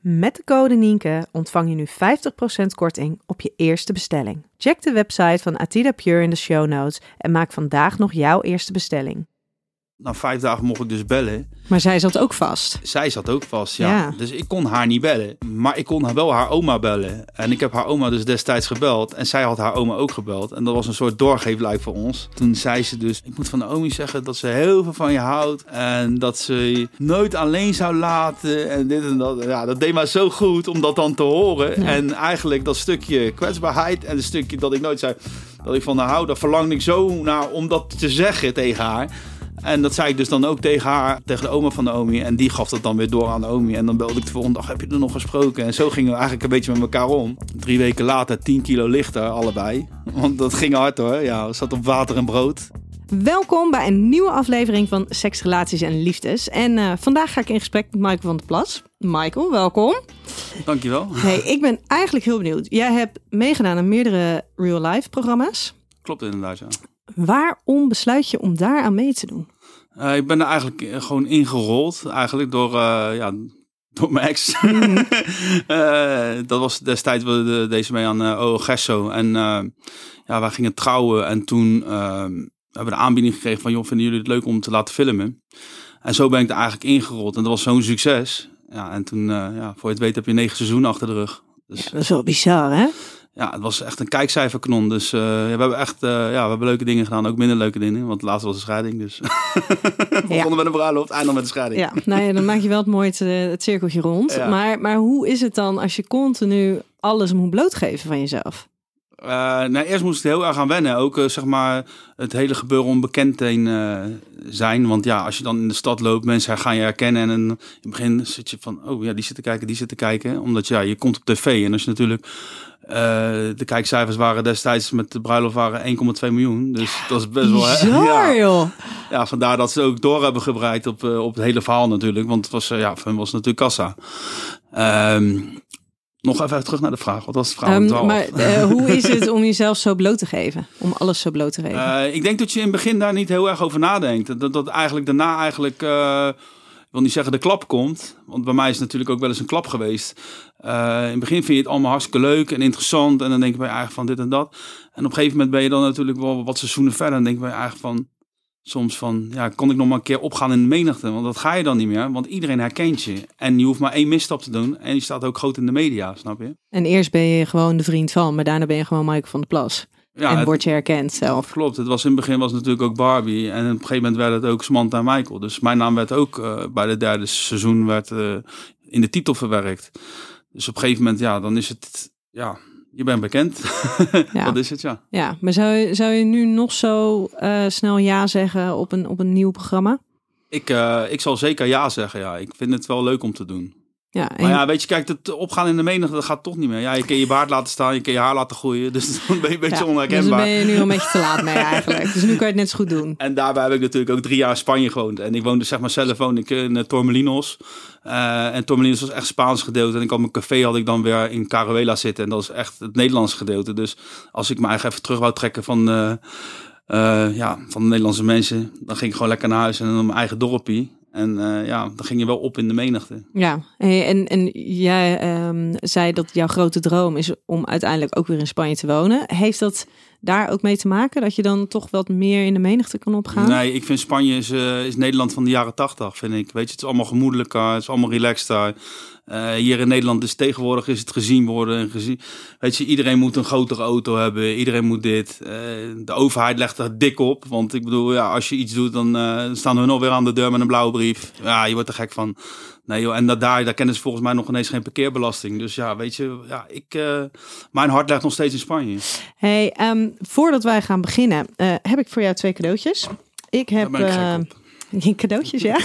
Met de code Nienke ontvang je nu 50% korting op je eerste bestelling. Check de website van Atida Pure in de show notes en maak vandaag nog jouw eerste bestelling. Na vijf dagen mocht ik dus bellen. Maar zij zat ook vast. Zij zat ook vast, ja. Ja. Dus ik kon haar niet bellen. Maar ik kon wel haar oma bellen. En ik heb haar oma dus destijds gebeld. En zij had haar oma ook gebeld. En dat was een soort doorgeefluik voor ons. Toen zei ze dus, ik moet van Naomi zeggen dat ze heel veel van je houdt. En dat ze je nooit alleen zou laten. En dit en dat. Ja, dat deed mij zo goed om dat dan te horen. Ja. En eigenlijk dat stukje kwetsbaarheid. En het stukje dat ik nooit zei dat ik van haar hou. Daar verlangde ik zo naar om dat te zeggen tegen haar. En dat zei ik dus dan ook tegen haar, tegen de oma van Naomi. En die gaf dat dan weer door aan Naomi. En dan belde ik de volgende dag, heb je er nog gesproken? En zo gingen we eigenlijk een beetje met elkaar om. Drie weken later 10 kilo lichter, allebei. Want dat ging hard hoor. Ja, we zat op water en brood. Welkom bij een nieuwe aflevering van Seks, Relaties en Liefdes. En eh, vandaag ga ik in gesprek met Michael van der Plas. Michael, welkom. Dankjewel. Hey, ik ben eigenlijk heel benieuwd. Jij hebt meegedaan aan meerdere real-life programma's. Klopt inderdaad, ja. Waarom besluit je om daar aan mee te doen? Eh, ik ben er eigenlijk eh, gewoon ingerold. Eigenlijk door, eh, ja, door mijn ex. Dat was destijds, we de- deze mee aan uh, OO Gesso. En ja, wij gingen trouwen. En toen hebben we de aanbieding gekregen van... joh, vinden jullie het leuk om te laten filmen? En zo ben ik er eigenlijk ingerold. En dat was zo'n succes. Ja, en toen, ja, voor je het weet heb je negen seizoenen achter de rug. Dus Dat is wel bizar, hè? Ja, het was echt een kijkcijferkanon. Dus eh, we hebben echt eh, ja, we hebben leuke dingen gedaan. Ook minder leuke dingen. Want laatst was de scheiding. Dus we begonnen met een bruiloft, eindigen met de scheiding. Ja, nou ja, dan maak je wel het mooie het, eh, het cirkeltje rond. Ja. Maar, maar hoe is het dan als je continu alles moet blootgeven van jezelf? Eh, nou, eerst moest ik er heel erg aan wennen. Ook eh, zeg maar het hele gebeuren onbekend heen eh, zijn. Want ja, als je dan in de stad loopt, mensen gaan je herkennen. En in het begin zit je van, oh ja, die zitten kijken, die zitten kijken. Omdat ja, je komt op tv. En als je natuurlijk, eh, de kijkcijfers waren destijds met de bruiloft waren 1,2 miljoen. Dus dat is best wel... Bizar, ja. joh. Ja, vandaar dat ze ook door hebben gebreid op, op het hele verhaal natuurlijk. Want het was, ja, voor hen was het natuurlijk kassa. Ehm, nog even terug naar de vraag. Wat was de vraag? 12? maar eh, hoe is het om jezelf zo bloot te geven? Om alles zo bloot te geven? Eh, ik denk dat je in het begin daar niet heel erg over nadenkt. Dat, dat eigenlijk daarna eigenlijk, eh, ik wil niet zeggen de klap komt. Want bij mij is het natuurlijk ook wel eens een klap geweest. In het begin vind je het allemaal hartstikke leuk en interessant. En dan denk je bij je eigenlijk van dit en dat. En op een gegeven moment ben je dan natuurlijk wel wat seizoenen verder. En denk je bij je eigenlijk van soms van, ja, kon ik nog maar een keer opgaan in de menigte? Want dat ga je dan niet meer, want iedereen herkent je. En je hoeft maar één misstap te doen en je staat ook groot in de media, snap je? En eerst ben je gewoon de vriend van, maar daarna ben je gewoon Michael van der Plas. Ja, en het- word je herkend zelf. Klopt, het was in het begin was het natuurlijk ook Barbie. En op een gegeven moment werd het ook Samantha en Michael. Dus mijn naam werd ook eh, bij de derde seizoen werd, eh, in de titel verwerkt. Dus op een gegeven moment, ja, dan is het, ja, je bent bekend. Ja. Dat is het, ja. Ja, maar zou je, zou je nu nog zo eh, snel ja zeggen op een, op een nieuw programma? Ik, eh, ik zal zeker ja zeggen, ja. Ik vind het wel leuk om te doen. Ja, en- Maar ja, weet je, kijk, het opgaan in de menigte, dat gaat toch niet meer. Ja, je kan je baard laten staan, je kan je haar laten groeien. Dus dan ben je een beetje ja, dus onherkenbaar. ben je nu al een beetje te laat mee eigenlijk. Dus nu kan je het net zo goed doen. En daarbij heb ik natuurlijk ook drie jaar in Spanje gewoond. En ik woonde zeg maar zelf woonde ik in uh, Tormelinos. Uh, en Tormelinos was echt Spaans gedeelte. En ik had mijn café had ik dan weer in Caruela zitten. En dat is echt het Nederlands gedeelte. Dus als ik me eigenlijk even terug wou trekken van, uh, uh, ja, van de Nederlandse mensen. Dan ging ik gewoon lekker naar huis en dan mijn eigen dorpje. En uh, ja, dan ging je wel op in de menigte. Ja, en, en jij um, zei dat jouw grote droom is om uiteindelijk ook weer in Spanje te wonen. Heeft dat daar ook mee te maken? Dat je dan toch wat meer in de menigte kan opgaan? Nee, ik vind Spanje is, eh, is Nederland van de jaren tachtig, vind ik. Weet je, het is allemaal gemoedelijker, het is allemaal relaxter. Uh, hier in Nederland is tegenwoordig is het gezien worden en gezien. Weet je, iedereen moet een grotere auto hebben, iedereen moet dit. Uh, de overheid legt er dik op, want ik bedoel, ja, als je iets doet, dan uh, staan we nog weer aan de deur met een blauwe brief. Ja, je wordt er gek van. Nee joh, en dat daar, daar kennen ze volgens mij nog ineens geen parkeerbelasting. Dus ja, weet je, ja, ik, mijn hart ligt nog steeds in Spanje. Hey, um, voordat wij gaan beginnen, heb ik voor jou twee cadeautjes. Ik heb Cadeautjes, ja.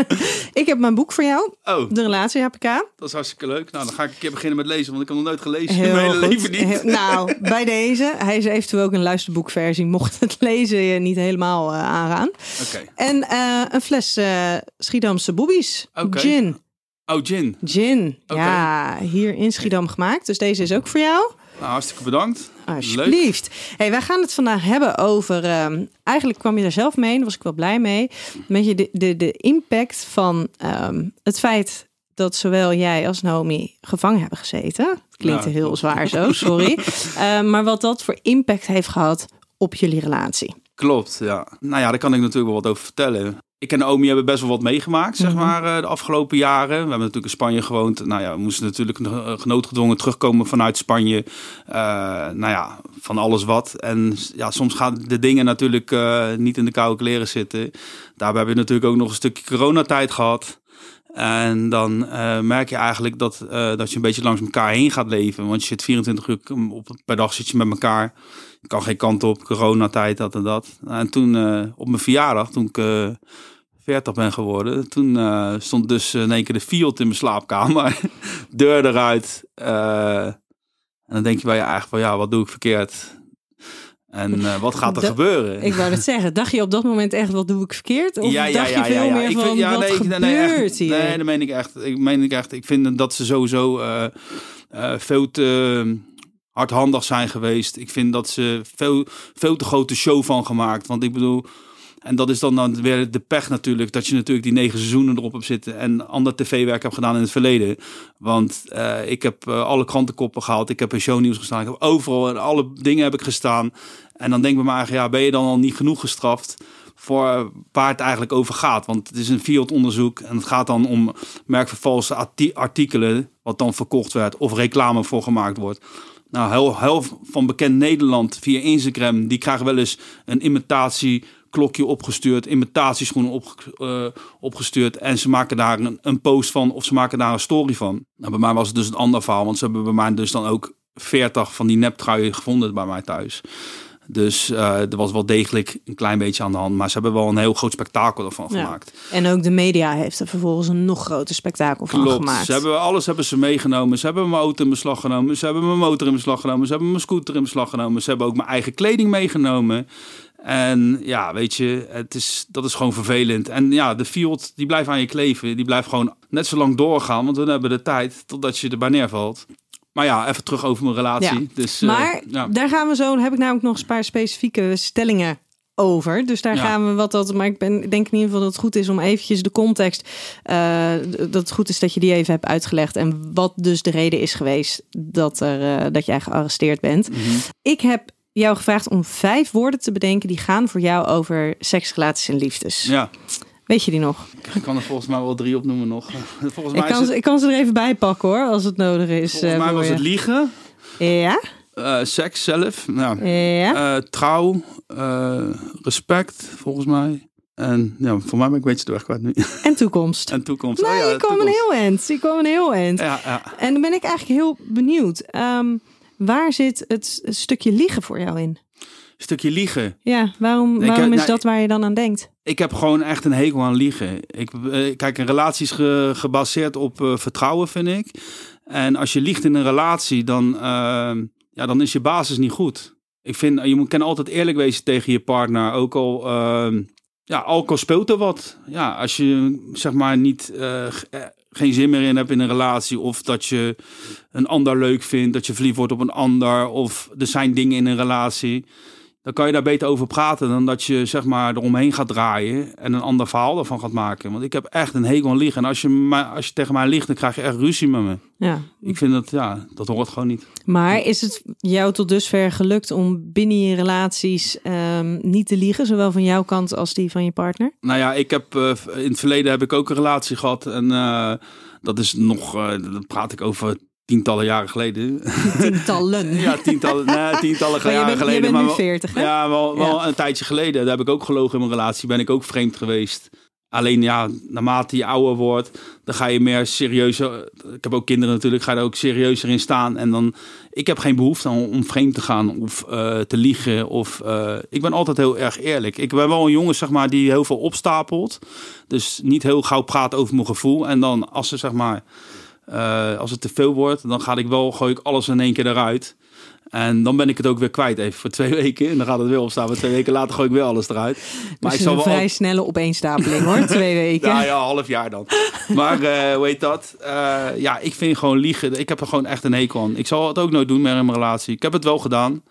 ik heb mijn boek voor jou. Oh. De Relatie HPK. Dat is hartstikke leuk. Nou, dan ga ik een keer beginnen met lezen, want ik heb nog nooit gelezen. Heel in mijn hele leven niet. nou, bij deze. Hij is eventueel ook een luisterboekversie, mocht het lezen je niet helemaal uh, aangaan. Oké. En uh, een fles uh, Schiedamse boobies. Okay. Gin. Oh, gin. Gin. Okay. Ja, hier in Schiedam gemaakt. Dus deze is ook voor jou. Nou, hartstikke bedankt. Alsjeblieft. Hey, wij gaan het vandaag hebben over. Um, eigenlijk kwam je er zelf mee, daar was ik wel blij mee. Met je de, de, de impact van um, het feit dat zowel jij als Naomi gevangen hebben gezeten. Klinkt ja, heel zwaar zo, sorry. uh, maar wat dat voor impact heeft gehad op jullie relatie. Klopt, ja. Nou ja, daar kan ik natuurlijk wel wat over vertellen ik en Naomi hebben best wel wat meegemaakt, zeg mhm. maar, eh, de afgelopen jaren. We hebben natuurlijk in Spanje gewoond. Nou ja, we moesten natuurlijk genoodgedwongen terugkomen vanuit Spanje. Uh, nou ja, van alles wat. En ja, soms gaan de dingen natuurlijk uh, niet in de koude kleren zitten. Daarbij hebben we natuurlijk ook nog een stukje coronatijd gehad. En dan uh, merk je eigenlijk dat, dat je een beetje langs elkaar heen gaat leven. Want je zit 24 uur op, per dag zit je met elkaar. Je kan geen kant op, coronatijd, dat en dat. En toen op mijn verjaardag, toen ik 40 ben geworden. Toen uh, stond dus in één keer de Fiat in mijn slaapkamer. Deur eruit. Uh, en dan denk je bij je eigenlijk van ja, wat doe ik verkeerd? En uh, wat gaat er gebeuren? Ik wou het zeggen. Dacht je op dat moment echt, wat doe ik verkeerd? Of ja, ja, dacht je veel meer ik van, ja, wat nee, gebeurt nee, echt, hier? Nee, dat meen ik echt. Ik meen ik echt. Ik vind dat ze sowieso veel te hardhandig zijn geweest. Ik vind dat ze veel, veel te grote show van gemaakt. Want ik bedoel, en dat is dan, dan weer de pech natuurlijk, dat je natuurlijk die negen seizoenen erop hebt zitten en ander tv-werk hebt gedaan in het verleden. Want uh, ik heb uh, alle krantenkoppen gehaald, ik heb in shownieuws gestaan, ik heb overal en alle dingen heb ik gestaan. En dan denk ik maar ja, ben je dan al niet genoeg gestraft voor waar het eigenlijk over gaat? Want het is een field onderzoek en het gaat dan om merkvervalse artikelen, wat dan verkocht werd of reclame voor gemaakt wordt. Nou, heel, heel van bekend Nederland via Instagram, die krijgen wel eens een imitatie klokje opgestuurd, imitatieschoenen op, uh, opgestuurd. En ze maken daar een, een, post van of ze maken daar een story van. Nou, bij mij was het dus een ander verhaal, want ze hebben bij mij dus dan ook 40 van die neptruien gevonden bij mij thuis. Dus uh, er was wel degelijk een klein beetje aan de hand. Maar ze hebben wel een heel groot spektakel ervan gemaakt. En ook de media heeft er vervolgens een nog groter spektakel van Klopt. gemaakt. Ze hebben, alles hebben ze meegenomen. Ze hebben mijn auto in beslag genomen. Ze hebben mijn motor in beslag genomen. Ze hebben mijn scooter in beslag genomen. Ze hebben ook mijn eigen kleding meegenomen. En ja, weet je, het is, dat is gewoon vervelend. En ja, de field die blijft aan je kleven. Die blijft gewoon net zo lang doorgaan. Want we hebben de tijd totdat je erbij neervalt. Maar ja, even terug over mijn relatie. Ja. Dus, uh, maar ja. daar gaan we zo. heb ik namelijk nog een paar specifieke stellingen over. Dus daar gaan we wat dat. Maar ik ben, denk in ieder geval dat het goed is om eventjes de context. Uh, dat het goed is dat je die even hebt uitgelegd. En wat dus de reden is geweest dat, er, uh, dat jij gearresteerd bent. Mm -hmm. Ik heb jou gevraagd om vijf woorden te bedenken die gaan voor jou over seks, relaties en liefdes. Ja. Weet je die nog? Ik kan er volgens mij wel drie opnoemen nog. Volgens mij ik, kan, ze, ik kan ze er even bij pakken hoor, als het nodig is. Volgens mij was het liegen. Ja. Uh, seks zelf. Nou, ja. Uh, trouw. Uh, respect, volgens mij. En ja, voor mij ben ik een beetje de weg kwijt nu. En toekomst. en toekomst. Nee, oh, ja, je kwam een heel eind. Je kwam een heel eind. Ja, ja. En dan ben ik eigenlijk heel benieuwd. Um, Waar zit het stukje liegen voor jou in? Stukje liegen. Ja, waarom, waarom is nou, dat waar je dan aan denkt? Ik heb gewoon echt een hekel aan liegen. Ik, eh, kijk, een relatie is gebaseerd op uh, vertrouwen, vind ik. En als je liegt in een relatie, dan, uh, ja, dan is je basis niet goed. Ik vind, je moet, kan altijd eerlijk wezen tegen je partner. Ook al, ehm, ja, alcohol speelt er wat. Ja, als je zeg maar niet eh, geen zin meer in hebt in een relatie. Of dat je een ander leuk vindt. Dat je verliefd wordt op een ander. Of er zijn dingen in een relatie. Dan kan je daar beter over praten dan dat je zeg maar eromheen gaat draaien en een ander verhaal ervan gaat maken. Want ik heb echt een hekel aan liegen. En als je, mij, als je tegen mij ligt, dan krijg je echt ruzie met me. Ja. Ik vind dat, ja, dat hoort gewoon niet. Maar is het jou tot dusver gelukt om binnen je relaties ehm, niet te liegen, zowel van jouw kant als die van je partner? Nou ja, ik heb uh, in het verleden heb ik ook een relatie gehad. En uh, dat is nog, uh, dan praat ik over tientallen jaren geleden. Tientallen. ja, tientallen, nee, tientallen maar jaren bent, geleden. Je bent maar nu wel, 40, hè? Ja, wel, wel Ja. een tijdje geleden. Daar heb ik ook gelogen in mijn relatie. Ben ik ook vreemd geweest. Alleen ja, naarmate je ouder wordt, dan ga je meer serieuzer. Ik heb ook kinderen natuurlijk, ga je er ook serieuzer in staan. En dan, ik heb geen behoefte om, om vreemd te gaan of eh, te liegen. Of, eh, ik ben altijd heel erg eerlijk. Ik ben wel een jongen, zeg maar, die heel veel opstapelt. Dus niet heel gauw praat over mijn gevoel. En dan als ze, zeg maar, eh, als het te veel wordt, dan ga ik wel, gooi ik alles in één keer eruit. En dan ben ik het ook weer kwijt, even voor twee weken. En dan gaat het weer opstaan. Maar twee weken later gooi ik weer alles eruit. Maar Dus ik zal een wel vrij snelle opeenstapeling hoor, twee weken. ja, ja, half jaar dan. Maar eh hoe heet dat? Eh, ja, ik vind gewoon liegen. Ik heb er gewoon echt een hekel aan. Ik zal het ook nooit doen meer in mijn relatie. Ik heb het wel gedaan.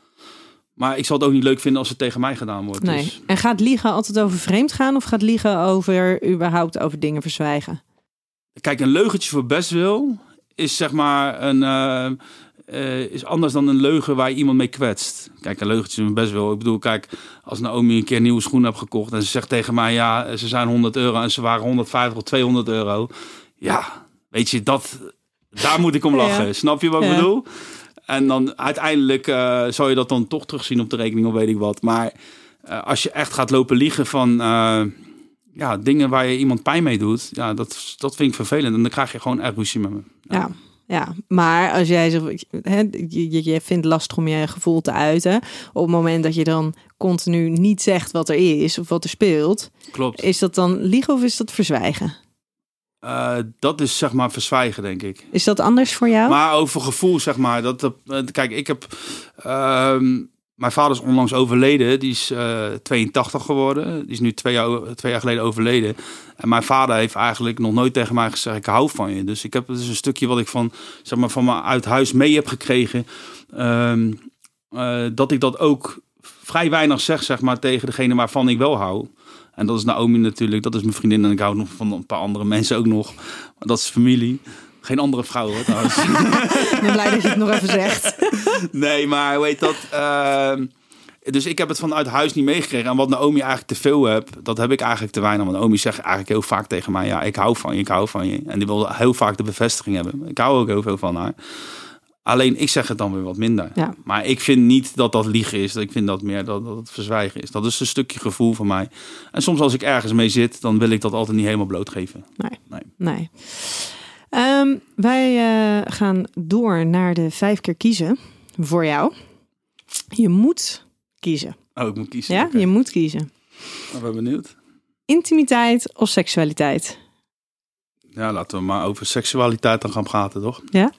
Maar ik zal het ook niet leuk vinden als het tegen mij gedaan wordt. Nee. Dus, En gaat liegen altijd over vreemd gaan of gaat liegen over überhaupt over dingen verzwijgen? Kijk, een leugentje voor best wil is zeg maar een. eh, eh, is anders dan een leugen waar je iemand mee kwetst. Kijk, een leugentje voor best wil. Ik bedoel, kijk, als Naomi een keer nieuwe schoenen heeft gekocht en ze zegt tegen mij, ja, ze zijn 100 euro en ze waren 150 of 200 euro. Ja, weet je, dat, daar moet ik om lachen. Ja. Snap je wat ik bedoel? En dan uiteindelijk eh zou je dat dan toch terugzien op de rekening of weet ik wat. Maar als je echt gaat lopen liegen van ja, dingen waar je iemand pijn mee doet, ja, dat, dat vind ik vervelend. En dan krijg je gewoon echt ruzie met me. Ja. Ja, maar als jij zegt, hè, je, je- je vindt lastig om je gevoel te uiten. Op het moment dat je dan continu niet zegt wat er is of wat er speelt, Klopt. is dat dan liegen of is dat verzwijgen? Eh, dat is zeg maar verzwijgen, denk ik. Is dat anders voor jou? Maar over gevoel, zeg maar. Dat, dat, eh, kijk, ik heb. ehm, mijn vader is onlangs overleden. Die is eh 82 geworden. Die is nu twee jaar, twee jaar geleden overleden. En mijn vader heeft eigenlijk nog nooit tegen mij gezegd: Ik hou van je. Dus ik heb dus een stukje wat ik van, zeg maar, van me uit huis mee heb gekregen. ehm, eh, dat ik dat ook vrij weinig zeg, zeg maar, tegen degene waarvan ik wel hou. En dat is Naomi natuurlijk, dat is mijn vriendin. En ik hou nog van een paar andere mensen ook nog. Dat is familie. Geen andere vrouw hoor, trouwens. Ik ben blij dat je het nog even zegt. Nee, maar weet dat. ehm, dus ik heb het vanuit huis niet meegekregen. En wat Naomi eigenlijk te veel heb, dat heb ik eigenlijk te weinig. Want Naomi zegt eigenlijk heel vaak tegen mij: Ja, ik hou van je, ik hou van je. En die wil heel vaak de bevestiging hebben. Ik hou ook heel veel van haar. Alleen ik zeg het dan weer wat minder. Ja. Maar ik vind niet dat dat liegen is. Ik vind dat meer dat, dat het verzwijgen is. Dat is een stukje gevoel van mij. En soms als ik ergens mee zit, dan wil ik dat altijd niet helemaal blootgeven. Nee. Nee. Nee. Ehm, wij eh, gaan door naar de vijf keer kiezen voor jou. Je moet kiezen. Oh, ik moet kiezen. Ja, je moet kiezen. Ik ben benieuwd. Intimiteit of seksualiteit? Ja, laten we maar over seksualiteit dan gaan praten, toch? Ja.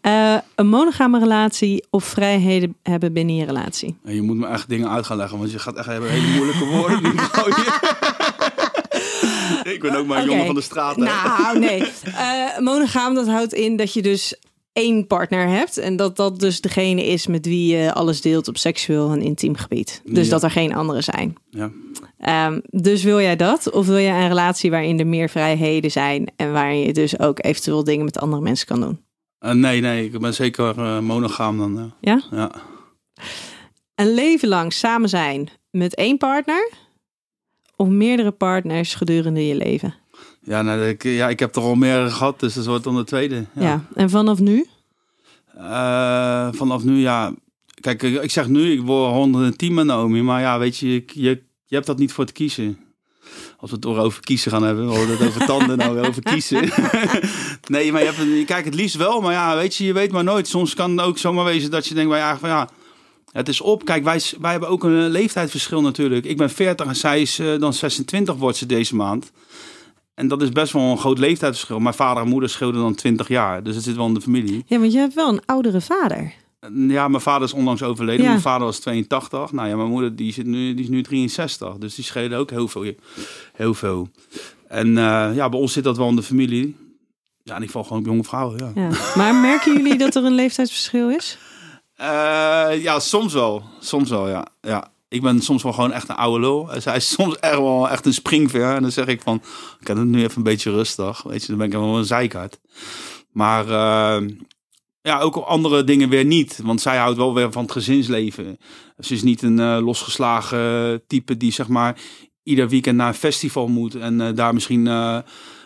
Eh, een monogame relatie of vrijheden hebben binnen je relatie? En je moet me echt dingen uit gaan leggen, want je gaat echt hele moeilijke woorden nu gooien. ik ben ook maar een jongen van de straat. hè. Nou, nee. Eh monogaam, dat houdt in dat je dus één partner hebt. En dat dat dus degene is met wie je alles deelt op seksueel en intiem gebied. Dus Ja. dat er geen anderen zijn. Ja. Ehm, dus wil jij dat? Of wil jij een relatie waarin er meer vrijheden zijn en waarin je dus ook eventueel dingen met andere mensen kan doen? Eh, nee, nee, ik ben zeker eh, monogaam dan. Ja? Ja. Een leven lang samen zijn met één partner of meerdere partners gedurende je leven? Ja, nou, ik, ja, ik heb er al meerdere gehad, dus dat wordt dan de tweede. Ja. Ja. En vanaf nu? Eh, vanaf nu, ja. Kijk, ik zeg nu, ik word 110 met Naomi, maar ja, weet je, je, je, je hebt dat niet voor te kiezen. Als we het over kiezen gaan hebben, we hadden het over tanden, nou over kiezen. nee, maar je, hebt, het- kijk, het liefst wel, maar ja, weet je, je weet maar nooit. Soms kan het ook zomaar wezen dat je denkt, bij eigenlijk van ja, het is op. Kijk, wij, wij hebben ook een leeftijdsverschil natuurlijk. Ik ben 40 en zij is eh, dan 26 wordt ze deze maand. En dat is best wel een groot leeftijdsverschil. Mijn vader en moeder scheelden dan 20 jaar, dus het zit wel in de familie. Ja, want je hebt wel een oudere vader. Ja, mijn vader is onlangs overleden. Ja. Mijn vader was 82. Nou ja, mijn moeder die, zit nu, die is nu 63. Dus die schelen ook heel veel. Heel veel. En eh, ja, bij ons zit dat wel in de familie. Ja, in ieder geval gewoon jonge vrouwen, ja. Ja. Maar merken jullie dat er een leeftijdsverschil is? Eh, ja, soms wel. Soms wel, ja. ja. Ik ben soms wel gewoon echt een oude lul. Zij is soms echt wel echt een springver. En dan zeg ik van, ik heb het nu even een beetje rustig. Weet je, dan ben ik wel een zeikert. Maar eh, ja, ook andere dingen weer niet. Want zij houdt wel weer van het gezinsleven. Ze is niet een eh, losgeslagen type die zeg maar ieder weekend naar een festival moet. En eh, daar misschien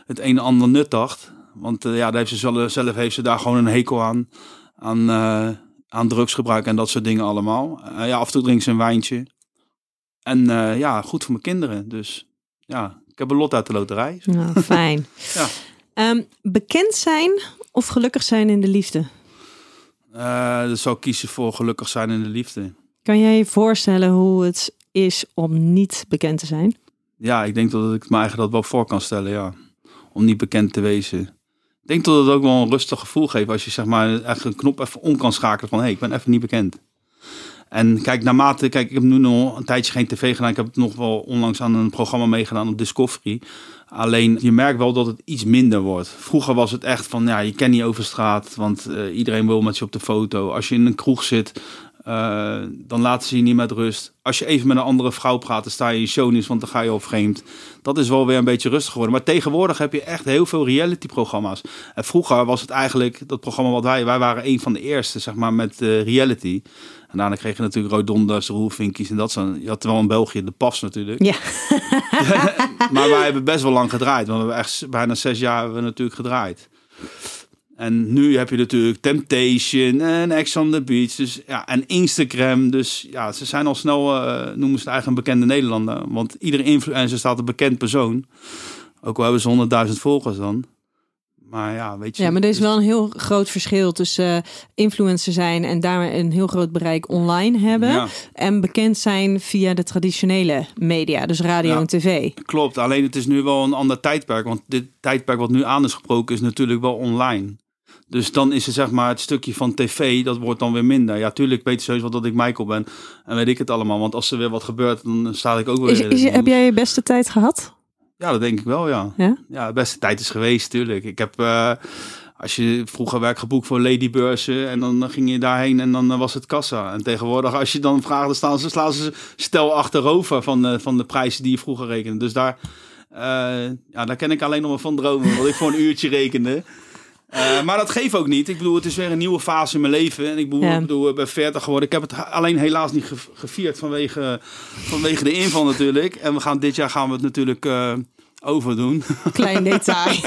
het een en ander nuttigt. Want ja, daar heeft ze zelf, heeft ze daar gewoon een hekel aan. Aan, aan drugsgebruik en dat soort dingen allemaal. Eh, ja, af en toe drinkt ze een wijntje. En eh, ja, goed voor mijn kinderen. Dus ja, ik heb een lot uit de loterij. Nou, fijn. Ja. Ehm, bekend zijn of gelukkig zijn in de liefde? Dus zou ik kiezen voor gelukkig zijn in de liefde. Kan jij je voorstellen hoe het is om niet bekend te zijn? Ja, ik denk dat ik me eigen dat wel voor kan stellen, ja. Om niet bekend te wezen. Ik denk dat het ook wel een rustig gevoel geeft als je zeg maar echt een knop even om kan schakelen van hé, hey, ik ben even niet bekend. En kijk, naarmate, kijk, ik heb nu nog een tijdje geen tv gedaan. Ik heb nog wel onlangs aan een programma meegedaan op Discovery. Alleen je merkt wel dat het iets minder wordt. Vroeger was het echt van, ja, je kent niet over straat, want eh, iedereen wil met je op de foto. Als je in een kroeg zit, eh, dan laten ze je niet met rust. Als je even met een andere vrouw praat, dan sta je in shownieuws, want dan ga je al vreemd. Dat is wel weer een beetje rustig geworden. Maar tegenwoordig heb je echt heel veel reality-programma's. En vroeger was het eigenlijk dat programma wat wij... Wij waren een van de eerste, zeg maar, met eh, reality. En daarna kreeg je natuurlijk Rodonders, Roelvinkies en dat soort. Je had wel in België de pas natuurlijk. Ja. maar wij hebben best wel lang gedraaid. Want we hebben echt bijna zes jaar hebben we natuurlijk gedraaid. En nu heb je natuurlijk Temptation en Ex on the Beach. Dus, ja, en Instagram. Dus ja, ze zijn al snel, eh, noemen ze het eigenlijk een bekende Nederlander. Want iedere influencer staat een bekend persoon. Ook al hebben ze honderdduizend volgers dan. Maar ja, weet je. Ja, maar er is dus- wel een heel groot verschil tussen eh, influencer zijn en daarmee een heel groot bereik online hebben. Ja. En bekend zijn via de traditionele media, dus radio Ja. en tv. Klopt, alleen het is nu wel een ander tijdperk. Want dit tijdperk wat nu aan is gebroken is natuurlijk wel online. Dus dan is het zeg maar het stukje van tv, dat wordt dan weer minder. Ja, tuurlijk weet je sowieso wel dat ik Michael ben. En weet ik het allemaal. Want als er weer wat gebeurt, dan sta ik ook weer Is, is, heb jij je beste tijd gehad? Ja, dat denk ik wel, ja. Ja? Ja, de beste tijd is geweest, tuurlijk. Ik heb, eh, als je vroeger werk geboekt voor ladybeurzen en dan ging je daarheen en dan eh, was het kassa. En tegenwoordig, als je dan vraagt, dan staan ze, slaan ze stel achterover van de, van de prijzen die je vroeger rekende. Dus daar, eh, ja, daar ken ik alleen nog maar van dromen, wat ik voor een uurtje rekende. Eh, maar dat geeft ook niet. Ik bedoel, het is weer een nieuwe fase in mijn leven. En ik bedoel, Ja. ik bedoel ik ben 40 geworden. Ik heb het alleen helaas niet ge- gevierd vanwege, vanwege de inval natuurlijk. En we gaan, dit jaar gaan we het natuurlijk eh, overdoen. Klein detail.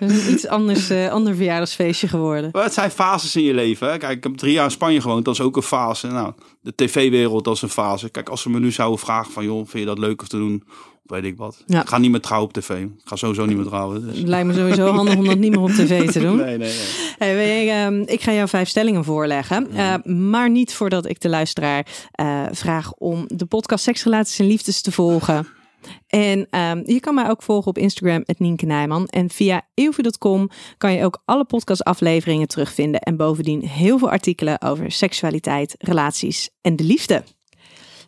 Een iets anders, eh, ander verjaardagsfeestje geworden. Maar het zijn fases in je leven. Hè? Kijk, ik heb drie jaar in Spanje gewoond. Dat is ook een fase. Nou, de tv-wereld, dat is een fase. Kijk, als ze me nu zouden vragen van... joh, vind je dat leuk om te doen? Weet ik wat. Ja. Ik ga niet meer trouwen op tv. Ik ga sowieso niet meer trouwen. Dus. Het lijkt me sowieso handig om dat niet meer op tv te doen. Nee, nee, nee. Hey, wij, ehm, ik ga jou vijf stellingen voorleggen. Eh, maar niet voordat ik de luisteraar eh, vraag om de podcast Seksrelaties en Liefdes te volgen. En ehm, je kan mij ook volgen op Instagram, het Nienke Nijman. En via eeuwvie.com kan je ook alle podcastafleveringen terugvinden. En bovendien heel veel artikelen over seksualiteit, relaties en de liefde.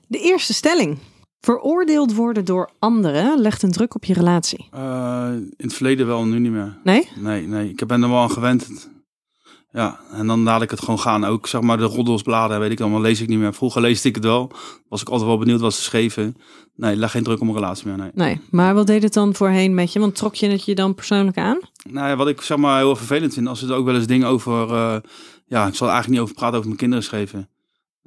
De eerste stelling. Veroordeeld worden door anderen legt een druk op je relatie. Eh, in het verleden wel, nu niet meer. Nee? Nee, nee. Ik ben er wel aan gewend. Ja, en dan laat ik het gewoon gaan. Ook zeg maar de roddelsbladen, weet ik allemaal, lees ik niet meer. Vroeger leesde ik het wel. Was ik altijd wel benieuwd wat ze schreven. Nee, leg geen druk op een relatie meer, nee. Nee. Maar wat deed het dan voorheen met je? Want trok je het je dan persoonlijk aan? Nou ja, wat ik zeg maar heel vervelend vind, als er ook wel eens dingen over, eh, ja, ik zal er eigenlijk niet over praten, over mijn kinderen schreven.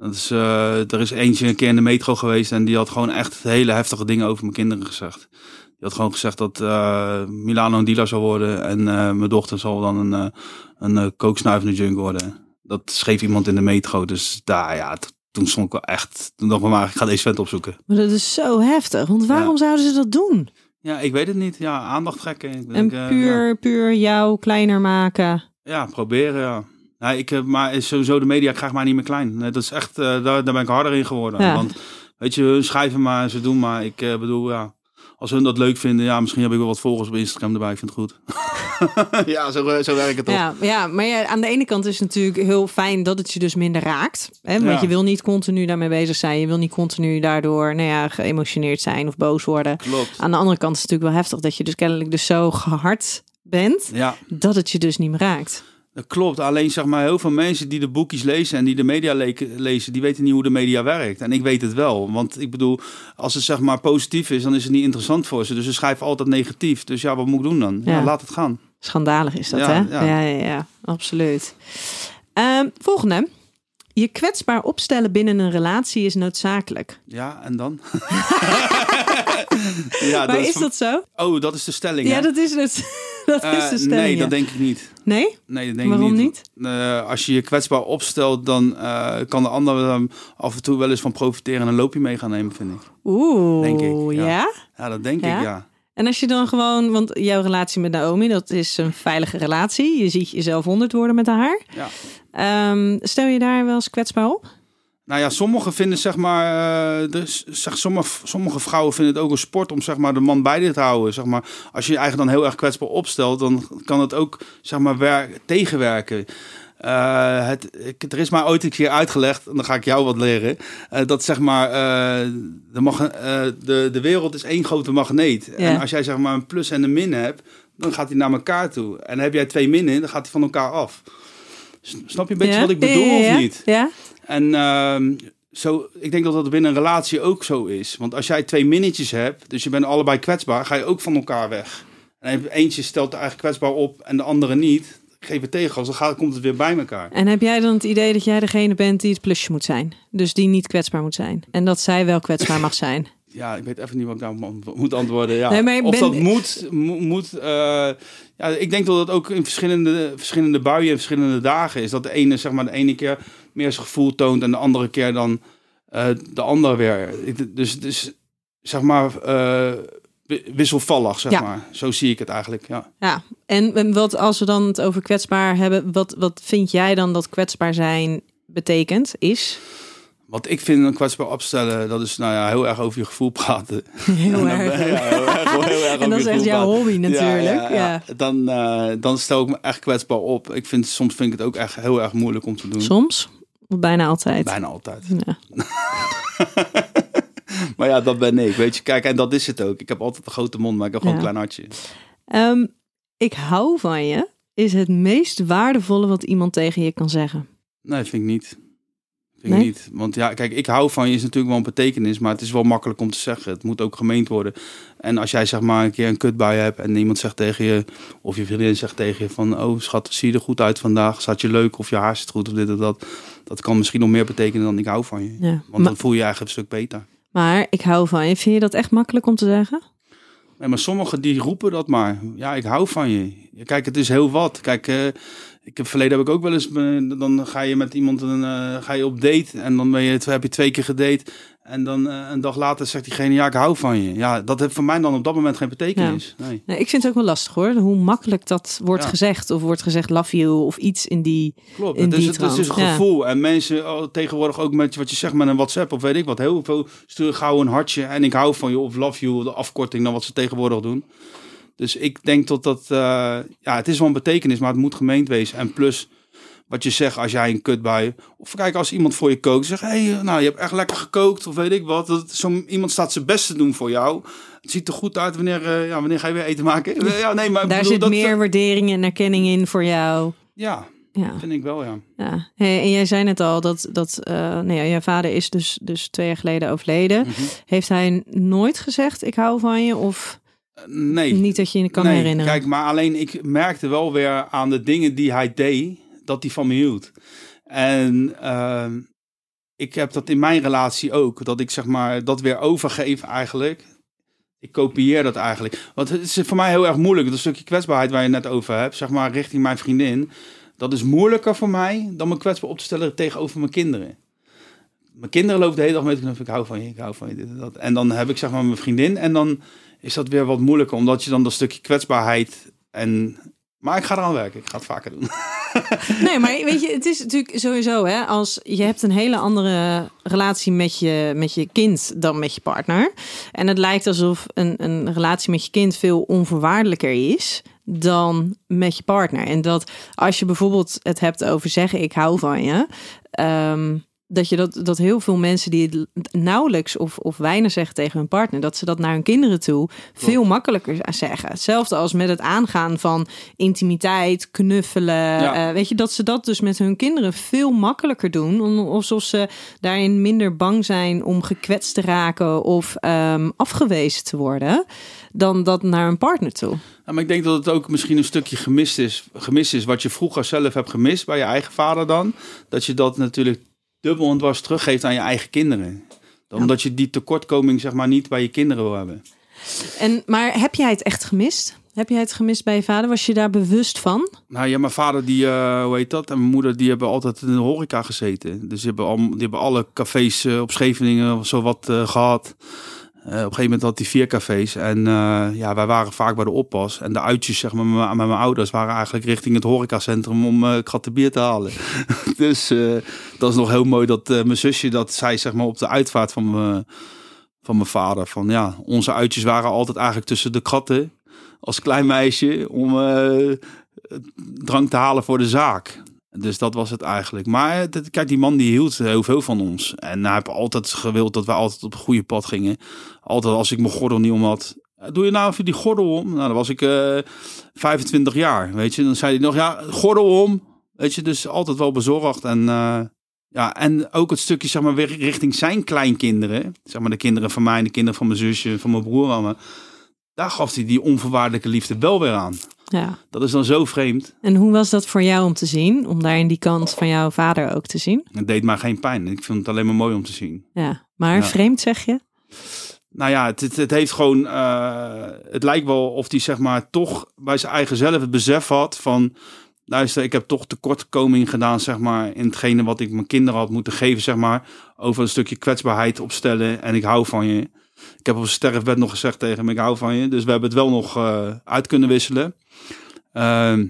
Dat is, eh, er is eentje een keer in de metro geweest en die had gewoon echt hele heftige dingen over mijn kinderen gezegd. Die had gewoon gezegd dat eh, Milano een dealer zou worden en eh, mijn dochter zal dan een, een kooksnuivende junk worden. Dat schreef iemand in de metro, dus daar, ja, toen stond ik wel echt, toen dacht ik maar, ik ga deze vent opzoeken. Maar dat is zo heftig. Want waarom zouden ze dat doen? Ja, ik weet het niet. Ja, aandacht trekken. Ik En denk, puur, ja. puur jou kleiner maken. Ja, proberen, ja. Nee, ik, heb- maar is sowieso de media krijgt mij niet meer klein. Nee, dat is echt, eh, daar, daar ben ik harder in geworden. Ja. Want weet je, hun schrijven maar, ze doen maar. Ik eh, bedoel, ja, als hun dat leuk vinden, ja, misschien heb ik wel wat volgers op Instagram erbij. Ik vind het goed. ja, zo, eh, zo werkt het toch. Ja, ja, maar ja, aan de ene kant is het natuurlijk heel fijn dat het je dus minder raakt. Hè? Want Ja. je wil niet continu daarmee bezig zijn. Je wil niet continu daardoor nou ja, geëmotioneerd zijn of boos worden. Klopt. Aan de andere kant is het natuurlijk wel heftig dat je dus kennelijk dus zo gehard bent Ja, dat het je dus niet meer raakt. Dat klopt. Alleen zeg maar, heel veel mensen die de boekjes lezen en die de media le- lezen, die weten niet hoe de media werkt. En ik weet het wel. Want ik bedoel, als het zeg maar positief is, dan is het niet interessant voor ze. Dus ze schrijven altijd negatief. Dus ja, wat moet ik doen dan? Ja, Ja. laat het gaan. Schandalig is dat, Ja, hè? ja. Ja, ja, absoluut. Ehm, volgende. Je kwetsbaar opstellen binnen een relatie is noodzakelijk. Ja, en dan? ja, maar is, van- dat zo? Oh, dat is de stelling. Ja, hè? dat is het. dat Eh, is de stelling. nee, ja. dat denk ik niet. Nee? Nee, dat denk Waarom ik niet? Eh, als je je kwetsbaar opstelt, dan eh, kan de ander er af en toe wel eens van profiteren en een loopje mee gaan nemen, vind ik. Oeh, Denk ik, ja. ja. Ja, dat denk Ja? ik, ja. En als je dan gewoon, want jouw relatie met Naomi, dat is een veilige relatie. Je ziet jezelf honderd worden met haar. ja. Ehm, stel je daar wel eens kwetsbaar op? Nou ja, sommigen vinden zeg maar, eh, dus, zeg, sommige, sommige vrouwen vinden het ook een sport om zeg maar de man bij dit te houden. Zeg maar, als je je eigen dan heel erg kwetsbaar opstelt, dan kan het ook zeg maar werk, tegenwerken. Eh, het, ik, er is mij ooit een keer uitgelegd, en dan ga ik jou wat leren, eh, dat zeg maar eh, de, de, de wereld is één grote magneet. Ja. En als jij zeg maar een plus en een min hebt, dan gaat hij naar elkaar toe. En heb jij twee minnen, dan gaat hij van elkaar af. Snap je een beetje Ja? wat ik bedoel ja, of niet? Ja? En ehm, zo, ik denk dat dat binnen een relatie ook zo is. Want als jij twee minnetjes hebt, dus je bent allebei kwetsbaar, ga je ook van elkaar weg. En eentje stelt er eigenlijk kwetsbaar op en de andere niet. Geef het tegengas, dan gaat, komt het weer bij elkaar. En heb jij dan het idee dat jij degene bent die het plusje moet zijn? Dus die niet kwetsbaar moet zijn. En dat zij wel kwetsbaar mag zijn. Ja, ik weet even niet wat ik daar moet- antwoorden. Ja. Nee, maar of ben- dat moet, mo- moet eh, ja, ik denk dat dat ook in verschillende, verschillende buien en verschillende dagen is. Dat de ene, zeg maar, de ene keer meer zijn gevoel toont en de andere keer dan eh, de andere weer. Dus, dus zeg maar, eh, wisselvallig, zeg Ja. maar. Zo zie ik het eigenlijk, ja. Ja, en wat als we dan het over kwetsbaar hebben, wat, wat vind jij dan dat kwetsbaar zijn betekent, is? Wat ik vind een kwetsbaar opstellen, dat is nou ja, heel erg over je gevoel praten. Heel erg. Ja, heel erg, heel erg En dat is echt jouw hobby natuurlijk. Ja, ja, Ja, ja. Dan, eh, dan stel ik me echt kwetsbaar op. Ik vind, soms vind ik het ook echt heel erg moeilijk om te doen. Soms, bijna altijd. Bijna altijd. Maar ja, dat ben ik. Weet je, kijk, en dat is het ook. Ik heb altijd een grote mond, maar ik heb gewoon Ja. een klein hartje. Ehm, ik hou van je is het meest waardevolle wat iemand tegen je kan zeggen. Nee, vind ik niet. Vind ik Nee? niet. Want ja, kijk, ik hou van je is natuurlijk wel een betekenis, maar het is wel makkelijk om te zeggen. Het moet ook gemeend worden. En als jij zeg maar een keer een kut bij je hebt en iemand zegt tegen je, of je vriendin zegt tegen je van, oh schat, zie je er goed uit vandaag? Staat je leuk of je haar zit goed of dit of dat? Dat kan misschien nog meer betekenen dan ik hou van je. Ja. Want Maar, dan voel je je eigenlijk een stuk beter. Maar ik hou van je. Vind je dat echt makkelijk om te zeggen? Nee, maar sommigen die roepen dat maar. Ja, ik hou van je. Kijk, het is heel wat. Kijk, eh, ik heb verleden heb ik ook wel eens. Dan ga je met iemand een, eh, ga je op date en dan ben je, heb je twee keer gedate. En dan eh, een dag later zegt diegene, ja, ik hou van je. Ja, dat heeft voor mij dan op dat moment geen betekenis. Nee. Nee, ik vind het ook wel lastig hoor. Hoe makkelijk dat wordt Ja. gezegd. Of wordt gezegd love you of iets in die... Klopt, In het is, die het is een ja. gevoel. En mensen oh, tegenwoordig ook met wat je zegt met een WhatsApp of weet ik wat. Heel veel sturen gauw een hartje en ik hou van je of love you, de afkorting dan wat ze tegenwoordig doen. Dus ik denk dat dat, eh, ja, het is wel een betekenis, maar het moet gemeend wezen. En plus, wat je zegt als jij een kut bij, of kijk als iemand voor je kookt, zeg, hé, hey, nou, je hebt echt lekker gekookt of weet ik wat. Dat, zo, iemand staat zijn best te doen voor jou. Het ziet er goed uit wanneer, eh, ja, wanneer ga je weer eten maken? Ja, nee, maar Daar bedoel, zit dat, meer waardering en erkenning in voor jou. Ja, Ja. vind ik wel, ja. Ja, Hey, en jij zei net al dat, dat uh, nee, ja, jouw vader is dus, dus twee jaar geleden overleden. Mhm. Heeft hij nooit gezegd ik hou van je of Eh, Nee. niet dat je je kan nee, herinneren? Kijk, maar alleen ik merkte wel weer aan de dingen die hij deed, dat hij van me hield. En ehm, ik heb dat in mijn relatie ook, dat ik zeg maar dat weer overgeef eigenlijk. Ik kopieer dat eigenlijk. Want het is voor mij heel erg moeilijk. Dat stukje kwetsbaarheid waar je net over hebt, zeg maar richting mijn vriendin. Dat is moeilijker voor mij dan me kwetsbaar op te stellen tegenover mijn kinderen. Mijn kinderen lopen de hele dag met me, ik hou van je, ik hou van je, dit en dat. En dan heb ik zeg maar mijn vriendin en dan is dat weer wat moeilijker, omdat je dan dat stukje kwetsbaarheid en... Maar ik ga eraan werken, ik ga het vaker doen. Nee, maar weet je, het is natuurlijk sowieso, hè, als je hebt een hele andere relatie met je, met je kind dan met je partner. En het lijkt alsof een, een relatie met je kind veel onvoorwaardelijker is dan met je partner. En dat als je bijvoorbeeld het hebt over zeggen ik hou van je, ehm, dat, je dat, dat heel veel mensen die het nauwelijks of, of weinig zeggen tegen hun partner, dat ze dat naar hun kinderen toe veel makkelijker zeggen. Hetzelfde als met het aangaan van intimiteit, knuffelen. Ja. eh, weet je, dat ze dat dus met hun kinderen veel makkelijker doen. Alsof ze daarin minder bang zijn om gekwetst te raken of ehm, afgewezen te worden. Dan dat naar hun partner toe. Maar ik denk dat het ook misschien een stukje gemist is, gemist is. Wat je vroeger zelf hebt gemist bij je eigen vader dan. Dat je dat natuurlijk dubbel en dwars teruggeeft aan je eigen kinderen. Omdat je die tekortkoming zeg maar niet bij je kinderen wil hebben. En, maar heb jij het echt gemist? Heb jij het gemist bij je vader? Was je daar bewust van? Nou ja, mijn vader die, eh, hoe heet dat? En mijn moeder die hebben altijd in de horeca gezeten. Dus die hebben, al, die hebben alle cafés eh, op Scheveningen of zo wat eh, gehad. Eh, op een gegeven moment had hij vier cafés. En eh, ja, wij waren vaak bij de oppas. En de uitjes zeg maar, met, mijn- ouders waren eigenlijk richting het horecacentrum om eh kratten bier te halen. dus dat is nog heel mooi dat mijn zusje dat zei zeg maar, op de uitvaart van van mijn vader. Van ja, onze uitjes waren altijd eigenlijk tussen de kratten als klein meisje om drank te halen voor de zaak. Dus dat was het eigenlijk. Maar eh, kijk, die man die hield heel veel van ons. En hij heeft altijd gewild dat wij altijd op het goede pad gingen. Altijd als ik mijn gordel niet om had. "Eh, Doe je nou even die gordel om? Nou, dan was ik eh 25 jaar, weet je. Dan zei hij nog, ja, gordel om. Weet je, dus altijd wel bezorgd. En, ja, en ook het stukje, zeg maar, weer richting zijn kleinkinderen. Zeg maar de kinderen van mij, de kinderen van mijn zusje, van mijn broer allemaal. Daar gaf hij die onvoorwaardelijke liefde wel weer aan. Ja. Dat is dan zo vreemd. En hoe was dat voor jou om te zien? Om daar in die kant van jouw vader ook te zien? Het deed mij geen pijn. Ik vind het alleen maar mooi om te zien. Ja. Maar Ja. vreemd zeg je? Nou ja, het, het, het heeft gewoon. eh, het lijkt wel of hij zeg maar toch bij zijn eigen zelf het besef had van. Luister, ik heb toch tekortkoming gedaan, zeg maar, in hetgene wat ik mijn kinderen had moeten geven, zeg maar, over een stukje kwetsbaarheid opstellen en ik hou van je. Ik heb op zijn sterfbed nog gezegd tegen hem, ik hou van je. Dus we hebben het wel nog eh, uit kunnen wisselen. Ehm,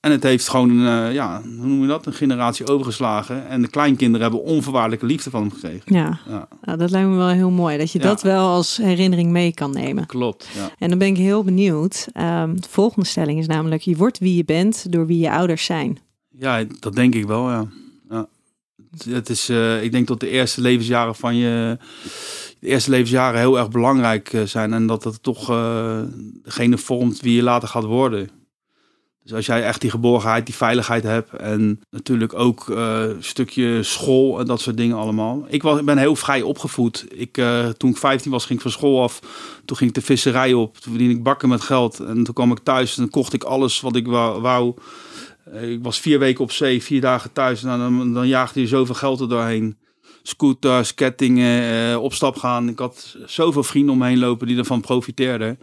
en het heeft gewoon, eh, ja, hoe noem je dat, een generatie overgeslagen. En de kleinkinderen hebben onvoorwaardelijke liefde van hem gekregen. Ja. Ja, Nou, dat lijkt me wel heel mooi. Dat je Ja. dat wel als herinnering mee kan nemen. klopt. Ja. En dan ben ik heel benieuwd. Ehm, de volgende stelling is namelijk: je wordt wie je bent door wie je ouders zijn. Ja, dat denk ik wel, ja. ja. Het- is, eh, ik denk dat de eerste levensjaren van je, de eerste levensjaren heel erg belangrijk eh, zijn en dat dat toch eh, degene vormt wie je later gaat worden. Dus als jij echt die geborgenheid, die veiligheid hebt en natuurlijk ook eh, een stukje school en dat soort dingen allemaal. Ik was, ik ben heel vrij opgevoed. Ik, toen ik 15 was, ging ik van school af. Toen ging ik de visserij op. Toen verdiende ik bakken met geld. En toen kwam ik thuis en kocht ik alles wat ik wou. Ik was vier weken op zee, vier dagen thuis. Nou, dan, dan jaagde je zoveel geld er doorheen. Scooters, kettingen, eh, op stap gaan. Ik had zoveel vrienden om me heen lopen die ervan profiteerden.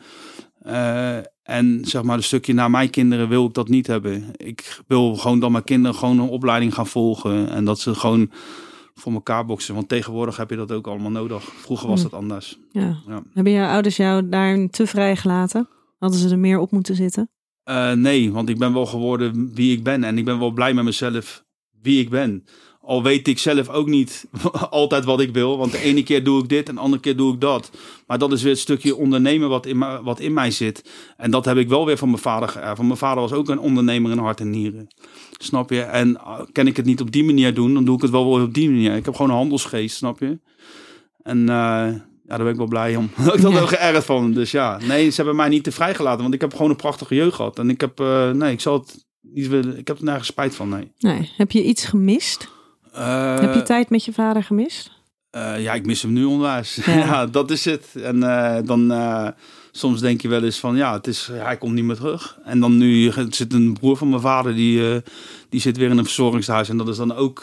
Eh, en zeg maar, een stukje naar mijn kinderen wil ik dat niet hebben. Ik wil gewoon dat mijn kinderen gewoon een opleiding gaan volgen. En dat ze gewoon voor elkaar boksen. Want tegenwoordig heb je dat ook allemaal nodig. Vroeger was Mm. dat anders. Ja. Ja. Hebben jouw ouders jou daar te vrij gelaten? Hadden ze er meer op moeten zitten? Eh, nee, want ik ben wel geworden wie ik ben. En ik ben wel blij met mezelf wie ik ben. Al weet ik zelf ook niet altijd wat ik wil. Want de ene keer doe ik dit en de andere keer doe ik dat. Maar dat is weer het stukje ondernemen wat in, mij- wat in mij zit. En dat heb ik wel weer van mijn vader geërfd. Want mijn vader was ook een ondernemer in hart en nieren. Snap je? En uh, kan ik het niet op die manier doen, dan doe ik het wel weer op die manier. Ik heb gewoon een handelsgeest, snap je? En uh, ja, daar ben ik wel blij om. ik had wel geërfd van. Dus ja, nee, ze hebben mij niet te vrijgelaten. Want ik heb gewoon een prachtige jeugd gehad. En ik heb, uh, nee, ik zal het niet willen. Ik heb er nergens spijt van, nee. Nee. Heb je iets gemist? Uh, Heb je tijd met je vader gemist? Uh, ja, ik mis hem nu onwijs. Ja. Ja. dat is het. En uh, dan soms denk je wel eens van ja, het is, hij komt niet meer terug. En dan nu zit een broer van mijn vader die, die zit weer in een verzorgingshuis. En dat is dan ook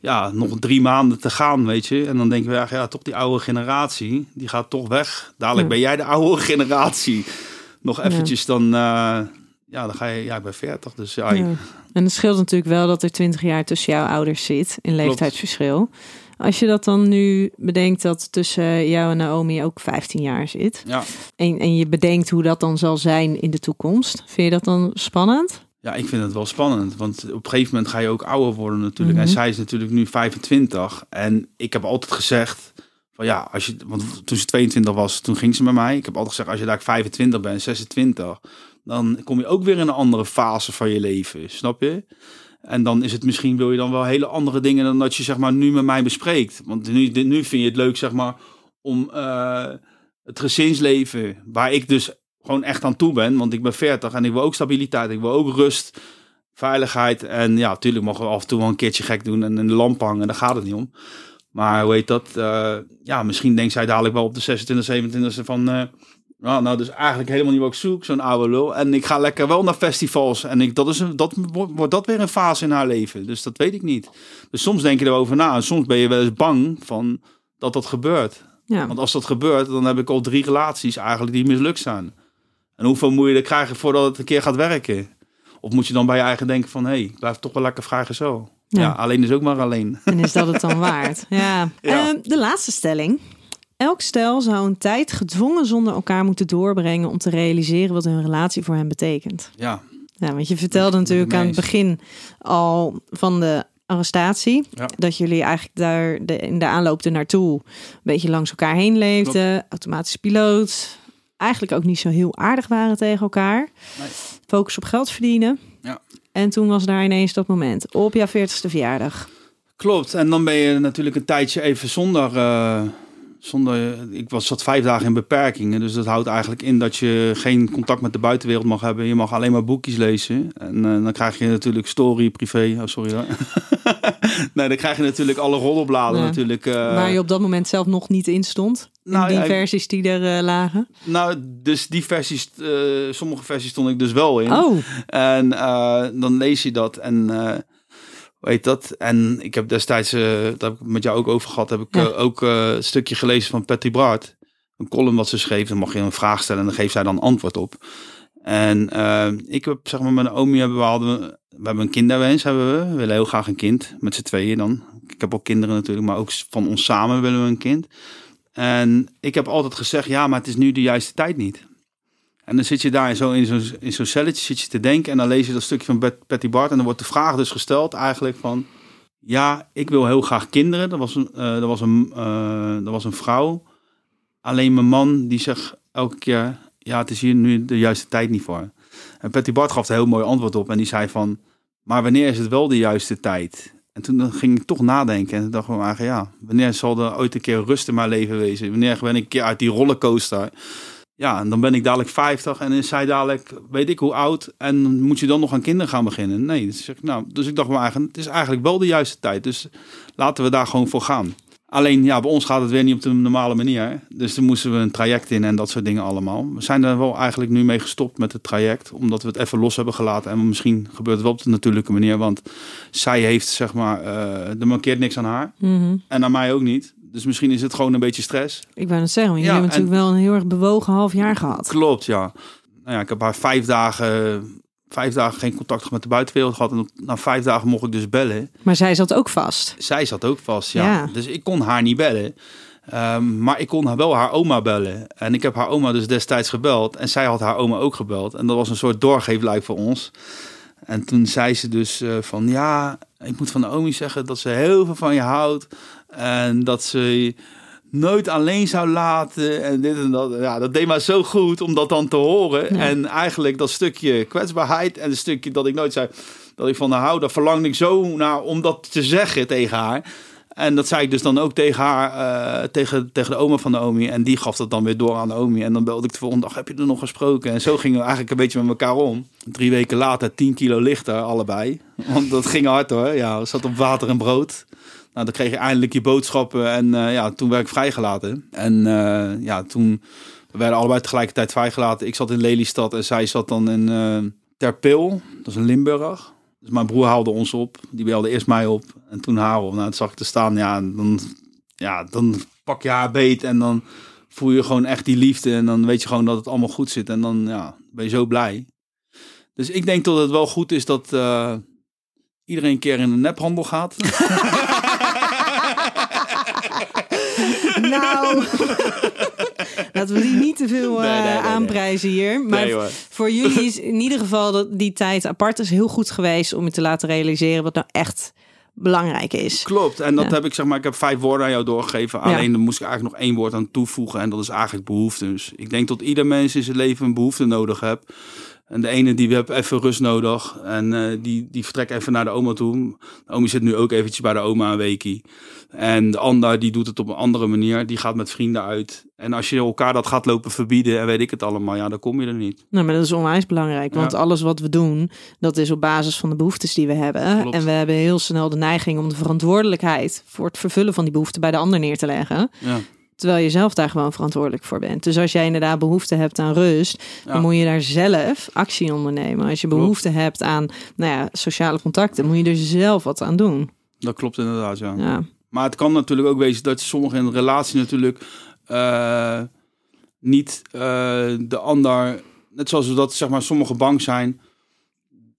ja, nog drie maanden te gaan, weet je. En dan denken we ja, ja, toch die oude generatie, die gaat toch weg. Dadelijk Ja. ben jij de oude generatie. Nog eventjes dan, ja, dan ga je, ja, ik ben 40. Dus ja, Ja. En het scheelt natuurlijk wel dat er 20 jaar tussen jouw ouders zit in leeftijdsverschil. Als je dat dan nu bedenkt dat tussen jou en Naomi ook 15 jaar zit. ja. En, en je bedenkt hoe dat dan zal zijn in de toekomst. Vind je dat dan spannend? Ja, ik vind het wel spannend. Want op een gegeven moment ga je ook ouder worden natuurlijk. Mhm. En zij is natuurlijk nu 25. En ik heb altijd gezegd... Van ja, als je, want toen ze 22 was, toen ging ze met mij. Ik heb altijd gezegd, als je daar 25 bent, 26... dan kom je ook weer in een andere fase van je leven, snap je? En dan is het misschien, wil je dan wel hele andere dingen dan dat je zeg maar nu met mij bespreekt. Want nu, nu vind je het leuk zeg maar om eh, het gezinsleven, waar ik dus gewoon echt aan toe ben. Want ik ben 40 en ik wil ook stabiliteit, ik wil ook rust, veiligheid. En ja, natuurlijk mogen we af en toe wel een keertje gek doen en de lamp hangen, daar gaat het niet om. Maar hoe heet dat? eh, ja, misschien denkt zij dadelijk wel op de 26, 27 van... eh, nou, nou, dus eigenlijk helemaal niet wat ik zoek, zo'n oude lul. En ik ga lekker wel naar festivals. En ik, dat is een, dat wordt, dat weer een fase in haar leven. Dus dat weet ik niet. Dus soms denk je erover na. En soms ben je wel eens bang van dat dat gebeurt. Ja. Want als dat gebeurt, dan heb ik al drie relaties eigenlijk die mislukt zijn. En hoeveel moet je er krijgen voordat het een keer gaat werken? Of moet je dan bij je eigen denken van... hé, hey, ik blijf toch wel lekker vrijgezel. Ja. Ja. ja, alleen is ook maar alleen. En is dat het dan waard? Ja. Ja. Ehm, de laatste stelling. Elk stel zou een tijd gedwongen zonder elkaar moeten doorbrengen om te realiseren wat hun relatie voor hen betekent. Ja, Ja, want je vertelde natuurlijk aan het begin al van de arrestatie. Ja. Dat jullie eigenlijk daar de, in de aanloop er naartoe een beetje langs elkaar heen leefden. Automatisch piloot. Eigenlijk ook niet zo heel aardig waren tegen elkaar. Nee. Focus op geld verdienen. Ja. En toen was daar ineens dat moment. Op jouw 40ste verjaardag. Klopt, en dan ben je natuurlijk een tijdje even zonder. eh, zonder ik was zat vijf dagen in beperkingen. Dus dat houdt eigenlijk in dat je geen contact met de buitenwereld mag hebben. Je mag alleen maar boekjes lezen. En eh, dan krijg je natuurlijk story, privé. Oh, sorry hoor. nee, dan krijg je natuurlijk alle roddelbladen Ja. natuurlijk. eh, waar je op dat moment zelf nog niet in stond. nou, in die ja, ik- versies die er eh, lagen. nou, dus die versies, sommige versies stond ik dus wel in. Oh, En dan lees je dat en weet dat. En ik heb destijds, daar heb ik met jou ook over gehad, heb ik Ja. eh, ook eh, een stukje gelezen van Patty Bart. Een column wat ze schreef. Dan mag je een vraag stellen en dan geeft zij dan antwoord op. En ik heb, zeg maar, mijn oom hebben we, hadden, we we hebben een kinderwens, hebben we. We willen heel graag een kind, met z'n tweeën dan. Ik heb ook kinderen natuurlijk, maar ook van ons samen willen we een kind. En ik heb altijd gezegd, ja, maar het is nu de juiste tijd niet. En dan zit je daar zo'n in zo'n in zo'n celletje zit je te denken en dan lees je dat stukje van Patty Bart en dan wordt de vraag dus gesteld eigenlijk van, ja, ik wil heel graag kinderen. Dat was een, dat was een, dat was een vrouw. Alleen mijn man die zegt elke keer, ja, het is hier nu de juiste tijd niet voor. En Patty Bart gaf er een heel mooi antwoord op en die zei van, maar wanneer is het wel de juiste tijd? En toen ging ik toch nadenken en toen dacht ik eigenlijk, ja, wanneer zal er ooit een keer rust in mijn leven wezen? Wanneer ben ik een keer uit die rollercoaster? Ja, en dan ben ik dadelijk 50 en is zij dadelijk, weet ik hoe oud. En moet je dan nog aan kinderen gaan beginnen? Nee, dus, ik, nou, dus ik dacht maar eigenlijk, het is eigenlijk wel de juiste tijd. Dus laten we daar gewoon voor gaan. Alleen, ja, bij ons gaat het weer niet op de normale manier. Dus dan moesten we een traject in en dat soort dingen allemaal. We zijn er wel eigenlijk nu mee gestopt met het traject. Omdat we het even los hebben gelaten. En misschien gebeurt het wel op de natuurlijke manier. Want zij heeft, zeg maar, eh er mankeert niks aan haar. mhm. En aan mij ook niet. Dus misschien is het gewoon een beetje stress. ik wou het zeggen. want Ja, Jullie hebben en- natuurlijk wel een heel erg bewogen half jaar gehad. Klopt, ja. Nou ja, ik heb haar vijf dagen, vijf dagen geen contact met de buitenwereld gehad. En na vijf dagen mocht ik dus bellen. Maar zij zat ook vast. Zij zat ook vast, ja. Ja. Dus ik kon haar niet bellen. Ehm, maar ik kon wel haar oma bellen. En ik heb haar oma dus destijds gebeld. En zij had haar oma ook gebeld. En dat was een soort doorgeefluik voor ons. En toen zei ze dus eh, van... Ja, ik moet van Naomi zeggen dat ze heel veel van je houdt. En dat ze nooit alleen zou laten. En dit en dat. Ja, dat deed mij zo goed om dat dan te horen. Ja. En eigenlijk dat stukje kwetsbaarheid... en het stukje dat ik nooit zei dat ik van haar hou... daar verlangde ik zo naar om dat te zeggen tegen haar... En dat zei ik dus dan ook tegen haar, eh, tegen, tegen de oma van Naomi. En die gaf dat dan weer door aan Naomi. En dan belde ik de volgende dag, heb je er nog gesproken? En zo gingen we eigenlijk een beetje met elkaar om. Drie weken later, 10 kilo lichter, allebei. Want dat ging hard hoor. Ja, we zat op water en brood. Nou, dan kreeg je eindelijk je boodschappen. En eh, ja, toen werd ik vrijgelaten. En eh, ja, toen we werden allebei tegelijkertijd vrijgelaten. Ik zat in Lelystad en zij zat dan in eh Terpil. Dat is in Limburg. Dus mijn broer haalde ons op. Die belde eerst mij op en toen haar op. Nou, toen zag ik te staan. Ja, dan, ja, dan pak je haar beet en dan voel je gewoon echt die liefde. En dan weet je gewoon dat het allemaal goed zit. En dan ja, ben je zo blij. Dus ik denk dat het wel goed is dat iedereen een keer in een nephandel gaat. Nou, laten we die niet te veel Nee, nee, eh, nee, nee. aanprijzen hier. Maar voor jullie is in ieder geval dat die tijd apart is heel goed geweest om je te laten realiseren wat nou echt belangrijk is. Klopt. En dat Ja. heb ik zeg maar, ik heb vijf woorden aan jou doorgegeven. Alleen dan moest ik eigenlijk nog één woord aan toevoegen. En dat is eigenlijk behoefte. Dus ik denk dat ieder mens in zijn leven een behoefte nodig heeft. En de ene die heeft even rust nodig. En eh, die, die vertrekt even naar de oma toe. De oma zit nu ook eventjes bij de oma een weekie. En de ander die doet het op een andere manier. Die gaat met vrienden uit. En als je elkaar dat gaat lopen verbieden en weet ik het allemaal, ja, dan kom je er niet. Nou, maar dat is onwijs belangrijk. Want Ja. alles wat we doen, dat is op basis van de behoeftes die we hebben. Klopt. En we hebben heel snel de neiging om de verantwoordelijkheid voor het vervullen van die behoeften bij de ander neer te leggen. Ja. Terwijl je zelf daar gewoon verantwoordelijk voor bent. Dus als jij inderdaad behoefte hebt aan rust, Ja. dan moet je daar zelf actie ondernemen. Als je Klopt. behoefte hebt aan nou ja, sociale contacten, moet je er zelf wat aan doen. Dat klopt inderdaad, ja. Ja. Maar het kan natuurlijk ook wezen dat sommigen in een relatie natuurlijk eh, niet eh, de ander, net zoals we dat zeg maar sommigen bang zijn,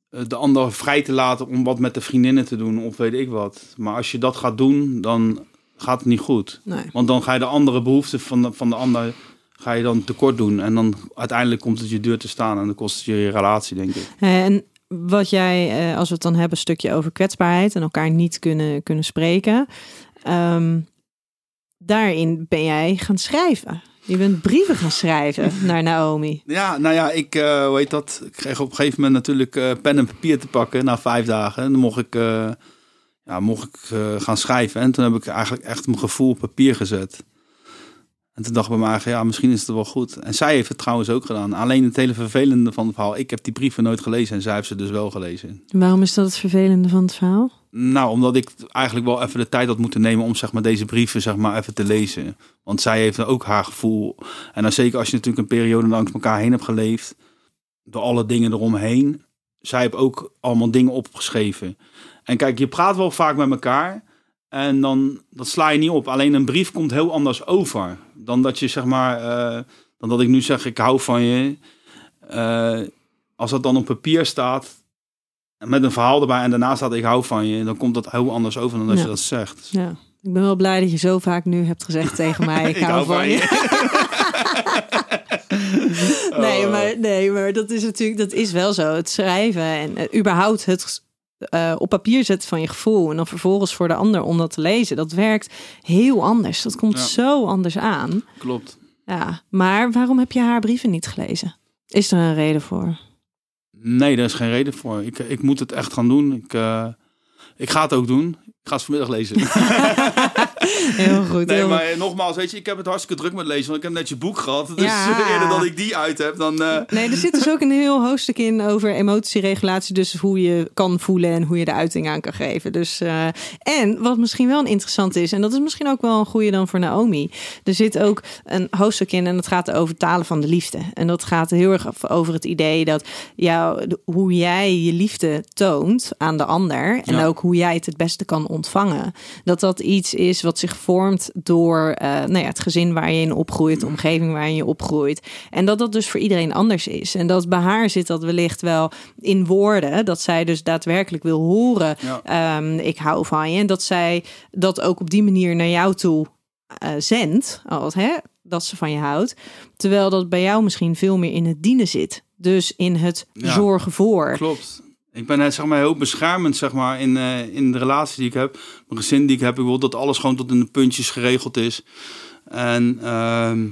eh, de ander vrij te laten om wat met de vriendinnen te doen of weet ik wat. Maar als je dat gaat doen, dan gaat het niet goed. Nee. Want dan ga je de andere behoeften van de, van de ander ga je dan tekort doen. En dan uiteindelijk komt het je deur te staan en dan kost het je je relatie, denk ik. En wat jij, eh, als we het dan hebben, een stukje over kwetsbaarheid en elkaar niet kunnen, kunnen spreken. ehm, daarin ben jij gaan schrijven. Je bent brieven gaan schrijven naar Naomi. Ja, nou ja, ik, eh hoe heet dat? Ik kreeg op een gegeven moment natuurlijk eh, pen en papier te pakken na vijf dagen. En dan mocht ik, eh, ja, mocht ik eh, gaan schrijven. En toen heb ik eigenlijk echt mijn gevoel op papier gezet. En toen dacht ik bij mij ja, misschien is het wel goed. En zij heeft het trouwens ook gedaan. Alleen het hele vervelende van het verhaal, ik heb die brieven nooit gelezen en zij heeft ze dus wel gelezen. Waarom is dat het vervelende van het verhaal? Nou, omdat ik eigenlijk wel even de tijd had moeten nemen om zeg maar, deze brieven zeg maar, even te lezen. Want zij heeft ook haar gevoel. En dan zeker als je natuurlijk een periode langs elkaar heen hebt geleefd. Door alle dingen eromheen. Zij heeft ook allemaal dingen opgeschreven. En kijk, je praat wel vaak met elkaar. En dan dat sla je niet op. Alleen een brief komt heel anders over. Dan dat je zeg maar. eh, dan dat ik nu zeg, ik hou van je. Eh, als dat dan op papier staat. Met een verhaal erbij en daarna staat ik hou van je. Dan komt dat heel anders over dan als Ja. je dat zegt. Ja. Ik ben wel blij dat je zo vaak nu hebt gezegd tegen mij: ik, hou, van je. Nee, Oh. maar, nee, maar dat is natuurlijk, dat is wel zo. Het schrijven en eh, überhaupt het eh, op papier zetten van je gevoel en dan vervolgens voor de ander om dat te lezen, dat werkt heel anders. Dat komt Ja. zo anders aan. Klopt. Ja, maar waarom heb je haar brieven niet gelezen? Is er een reden voor? Nee, daar is geen reden voor. Ik, ik moet het echt gaan doen. Ik, eh, ik ga het ook doen. Ik ga het vanmiddag lezen. Heel goed. Nee, heel maar nogmaals, weet je, ik heb het hartstikke druk met lezen. Want ik heb net je boek gehad. Dus Ja. eerder dat ik die uit heb, dan... eh, Nee, er zit dus ook een heel hoofdstuk in over emotieregulatie. Dus hoe je kan voelen en hoe je de uiting aan kan geven. Dus, eh, en wat misschien wel interessant is, en dat is misschien ook wel een goede dan voor Naomi. Er zit ook een hoofdstuk in en dat gaat over talen van de liefde. En dat gaat heel erg over het idee dat jou, hoe jij je liefde toont aan de ander. En Ja. ook hoe jij het het beste kan ontvangen. Dat dat iets is wat zich vormt door eh, nou ja, het gezin waar je in opgroeit, de omgeving waarin je opgroeit. En dat dat dus voor iedereen anders is. En dat bij haar zit dat wellicht wel in woorden, dat zij dus daadwerkelijk wil horen, Ja. ehm, ik hou van je. En dat zij dat ook op die manier naar jou toe eh, zendt, als, hè, dat ze van je houdt. Terwijl dat bij jou misschien veel meer in het dienen zit. Dus in het Ja. zorgen voor. Klopt. Ik ben eh, zeg maar, heel beschermend zeg maar, in, eh, in de relatie die ik heb. Mijn gezin die ik heb. Ik wil dat alles gewoon tot in de puntjes geregeld is. En ehm,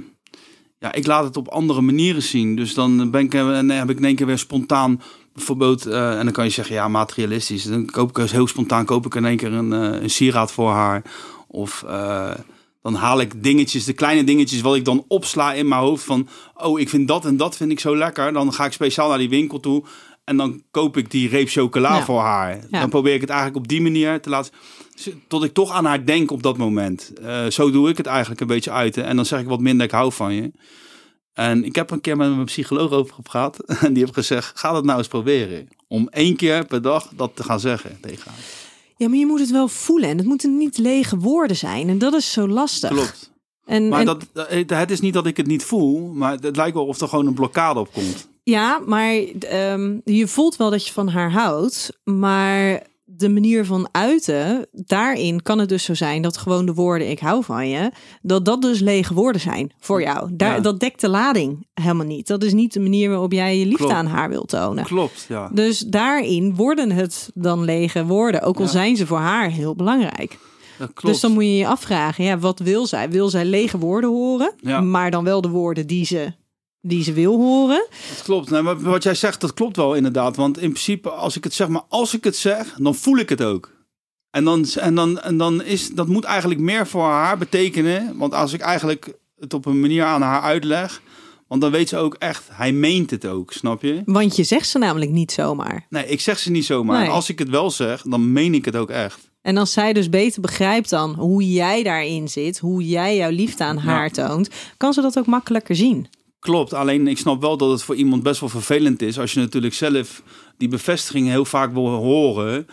ja, ik laat het op andere manieren zien. Dus dan ben ik, eh, en heb ik in één keer weer spontaan bijvoorbeeld... en dan kan je zeggen, ja, materialistisch. Dan koop ik heel spontaan koop ik in één keer een, een sieraad voor haar. Of... dan haal ik dingetjes, de kleine dingetjes, wat ik dan opsla in mijn hoofd van, oh, ik vind dat en dat vind ik zo lekker. Dan ga ik speciaal naar die winkel toe en dan koop ik die reep chocola Ja. voor haar. Ja. Dan probeer ik het eigenlijk op die manier te laten, tot ik toch aan haar denk op dat moment. Eh, zo doe ik het eigenlijk een beetje uit. En dan zeg ik wat minder, ik hou van je. En ik heb een keer met mijn psycholoog over gepraat. En die heeft gezegd, ga dat nou eens proberen. Om één keer per dag dat te gaan zeggen tegen haar. Ja, maar je moet het wel voelen. En het moeten niet lege woorden zijn. En dat is zo lastig. Klopt. En, Maar en- dat, het- het is niet dat ik het niet voel, maar het lijkt wel of er gewoon een blokkade op komt. Ja, maar ehm, je voelt wel dat je van haar houdt. Maar de manier van uiten, daarin kan het dus zo zijn dat gewoon de woorden ik hou van je, dat dat dus lege woorden zijn voor jou. Daar, Ja. Dat dekt de lading helemaal niet. Dat is niet de manier waarop jij je liefde Klopt. aan haar wilt tonen. Klopt, ja. Dus daarin worden het dan lege woorden, ook al Ja. zijn ze voor haar heel belangrijk. Dus dan moet je je afvragen, ja, wat wil zij? Wil zij lege woorden horen, Ja. maar dan wel de woorden die ze die ze wil horen. Dat klopt. Nee, maar wat jij zegt, dat klopt wel inderdaad. Want in principe, als ik het zeg maar, als ik het zeg, dan voel ik het ook. En dan, en dan, en dan is dat moet eigenlijk meer voor haar betekenen. Want als ik eigenlijk het op een manier aan haar uitleg, want dan weet ze ook echt, hij meent het ook, snap je? Want je zegt ze namelijk niet zomaar. Nee, ik zeg ze niet zomaar. Nee. Als ik het wel zeg, dan meen ik het ook echt. En als zij dus beter begrijpt dan hoe jij daarin zit, hoe jij jouw liefde aan haar toont, kan ze dat ook makkelijker zien. Klopt, alleen ik snap wel dat het voor iemand best wel vervelend is als je natuurlijk zelf die bevestiging heel vaak wil horen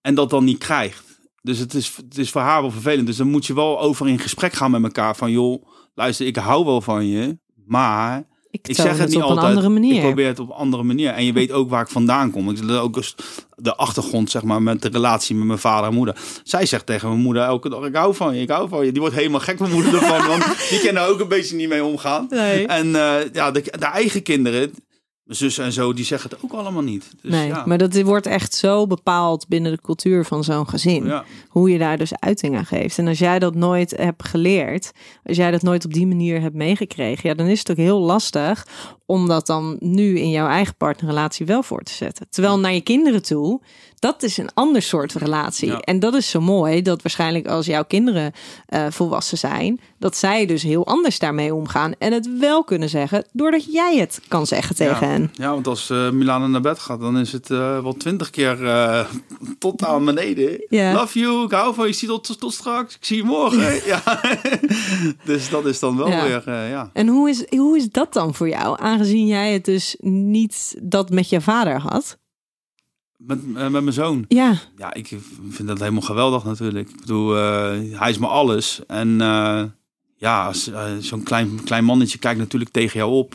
en dat dan niet krijgt. Dus het is, het is voor haar wel vervelend. Dus dan moet je wel over in gesprek gaan met elkaar van joh, luister, ik hou wel van je, maar Ik, ik zeg het niet op altijd. een andere manier. Ik probeer het op een andere manier. En je weet ook waar ik vandaan kom. Ik ook de achtergrond, zeg maar, met de relatie met mijn vader en moeder. Zij zegt tegen mijn moeder elke dag: Ik hou van je, ik hou van je. Die wordt helemaal gek, mijn moeder ervan. want die kan daar ook een beetje niet mee omgaan. Nee. En eh, ja, de, de eigen kinderen, mijn zus en zo, die zeggen het ook allemaal niet. Dus, nee, ja. maar dat wordt echt zo bepaald binnen de cultuur van zo'n gezin. Ja. Hoe je daar dus uiting aan geeft. En als jij dat nooit hebt geleerd, als jij dat nooit op die manier hebt meegekregen, ja, dan is het ook heel lastig om dat dan nu in jouw eigen partnerrelatie wel voor te zetten. Terwijl naar je kinderen toe, dat is een ander soort relatie. Ja. En dat is zo mooi dat waarschijnlijk als jouw kinderen eh, volwassen zijn, dat zij dus heel anders daarmee omgaan en het wel kunnen zeggen doordat jij het kan zeggen tegen ja. hen. Ja, want als uh, Milana naar bed gaat, dan is het eh, wel twintig keer eh, tot aan beneden. Ja. Love you, ik hou van je, zie tot, tot straks, ik zie je morgen. ja. dus dat is dan wel weer, eh, ja. En hoe is, hoe is dat dan voor jou? Aangezien jij het dus niet dat met je vader had. Met, eh, met mijn zoon. Ja, Ja, ik vind dat helemaal geweldig natuurlijk. Ik bedoel, eh, hij is me alles. En eh, ja, zo'n klein, klein mannetje kijkt natuurlijk tegen jou op.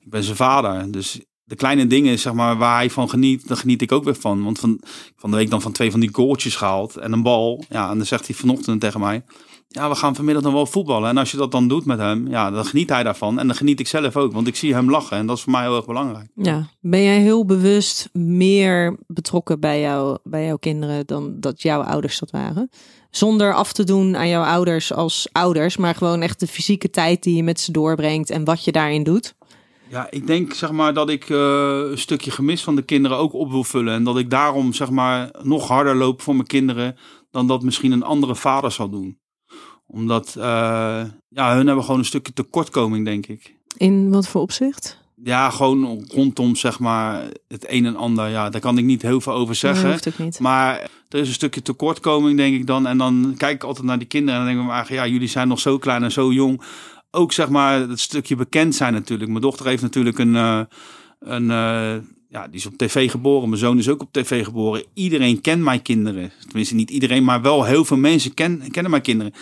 Ik ben zijn vader. Dus de kleine dingen, zeg maar, waar hij van geniet, daar geniet ik ook weer van. Want van, van de week dan van twee van die goaltjes gehaald en een bal. Ja, en dan zegt hij vanochtend tegen mij... Ja, we gaan vanmiddag dan wel voetballen. En als je dat dan doet met hem, ja, dan geniet hij daarvan. En dan geniet ik zelf ook, want ik zie hem lachen. En dat is voor mij heel erg belangrijk. ja. Ben jij heel bewust meer betrokken bij, jou, bij jouw kinderen dan dat jouw ouders dat waren? Zonder af te doen aan jouw ouders als ouders, maar gewoon echt de fysieke tijd die je met ze doorbrengt en wat je daarin doet. Ja, ik denk zeg maar dat ik eh, een stukje gemis van de kinderen ook op wil vullen. En dat ik daarom zeg maar nog harder loop voor mijn kinderen dan dat misschien een andere vader zal doen. Omdat, eh, ja, hun hebben gewoon een stukje tekortkoming, denk ik. In wat voor opzicht? Ja, gewoon rondom zeg maar het een en ander. Ja, daar kan ik niet heel veel over Dat zeggen. ook niet. Maar er is een stukje tekortkoming, denk ik dan. En dan kijk ik altijd naar die kinderen en dan denk ik me eigenlijk, ja, jullie zijn nog zo klein en zo jong. Ook zeg maar het stukje bekend zijn natuurlijk. Mijn dochter heeft natuurlijk een, eh, een eh, ja, die is op tv geboren. Mijn zoon is ook op tv geboren. Iedereen kent mijn kinderen. Tenminste, niet iedereen, maar wel heel veel mensen ken, kennen mijn kinderen.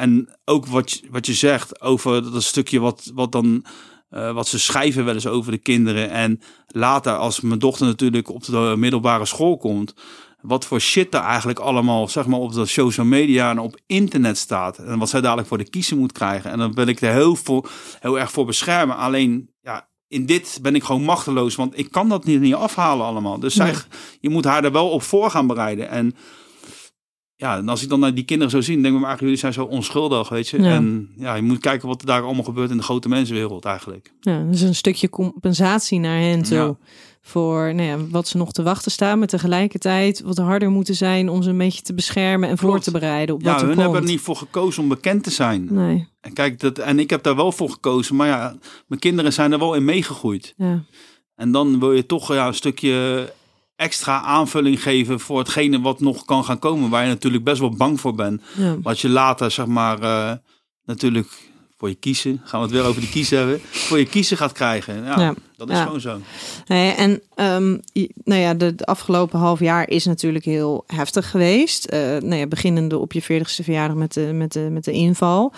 En ook wat, je- wat je zegt over dat stukje wat, wat dan. eh, wat ze schrijven wel eens over de kinderen. En later, als mijn dochter natuurlijk op de middelbare school komt. Wat voor shit daar eigenlijk allemaal, zeg maar, op de social media en op internet staat. En wat zij dadelijk voor de kiezen moet krijgen. En dan wil ik er heel, voor, heel erg voor beschermen. Alleen, ja, in dit ben ik gewoon machteloos. Want ik kan dat niet, niet afhalen allemaal. Dus zij, je moet haar er wel op voor gaan bereiden. En ja, en als ik dan naar die kinderen zo zie, denk ik me eigenlijk, jullie zijn zo onschuldig, weet je. Ja. En ja, je moet kijken wat er daar allemaal gebeurt in de grote mensenwereld eigenlijk. Ja, dus een stukje compensatie naar hen toe. Ja. Voor nou ja, wat ze nog te wachten staan. Maar tegelijkertijd wat harder moeten zijn om ze een beetje te beschermen en voor te bereiden op Ja, wat er hun komt. hebben er niet voor gekozen om bekend te zijn. Nee, En kijk, dat, en ik heb daar wel voor gekozen. Maar ja, mijn kinderen zijn er wel in meegegroeid. ja. En dan wil je toch ja, een stukje extra aanvulling geven voor hetgene wat nog kan gaan komen. Waar je natuurlijk best wel bang voor bent. ja. Wat je later, zeg maar, eh, natuurlijk voor je kiezen, gaan we het weer over die kiezen hebben, voor je kiezen gaat krijgen. Ja, Ja. dat is Ja. gewoon zo. Nee, en ehm, nou ja, de, de afgelopen half jaar is natuurlijk heel heftig geweest. Eh nou ja, beginnende op je 40ste verjaardag met de, met de, met de inval.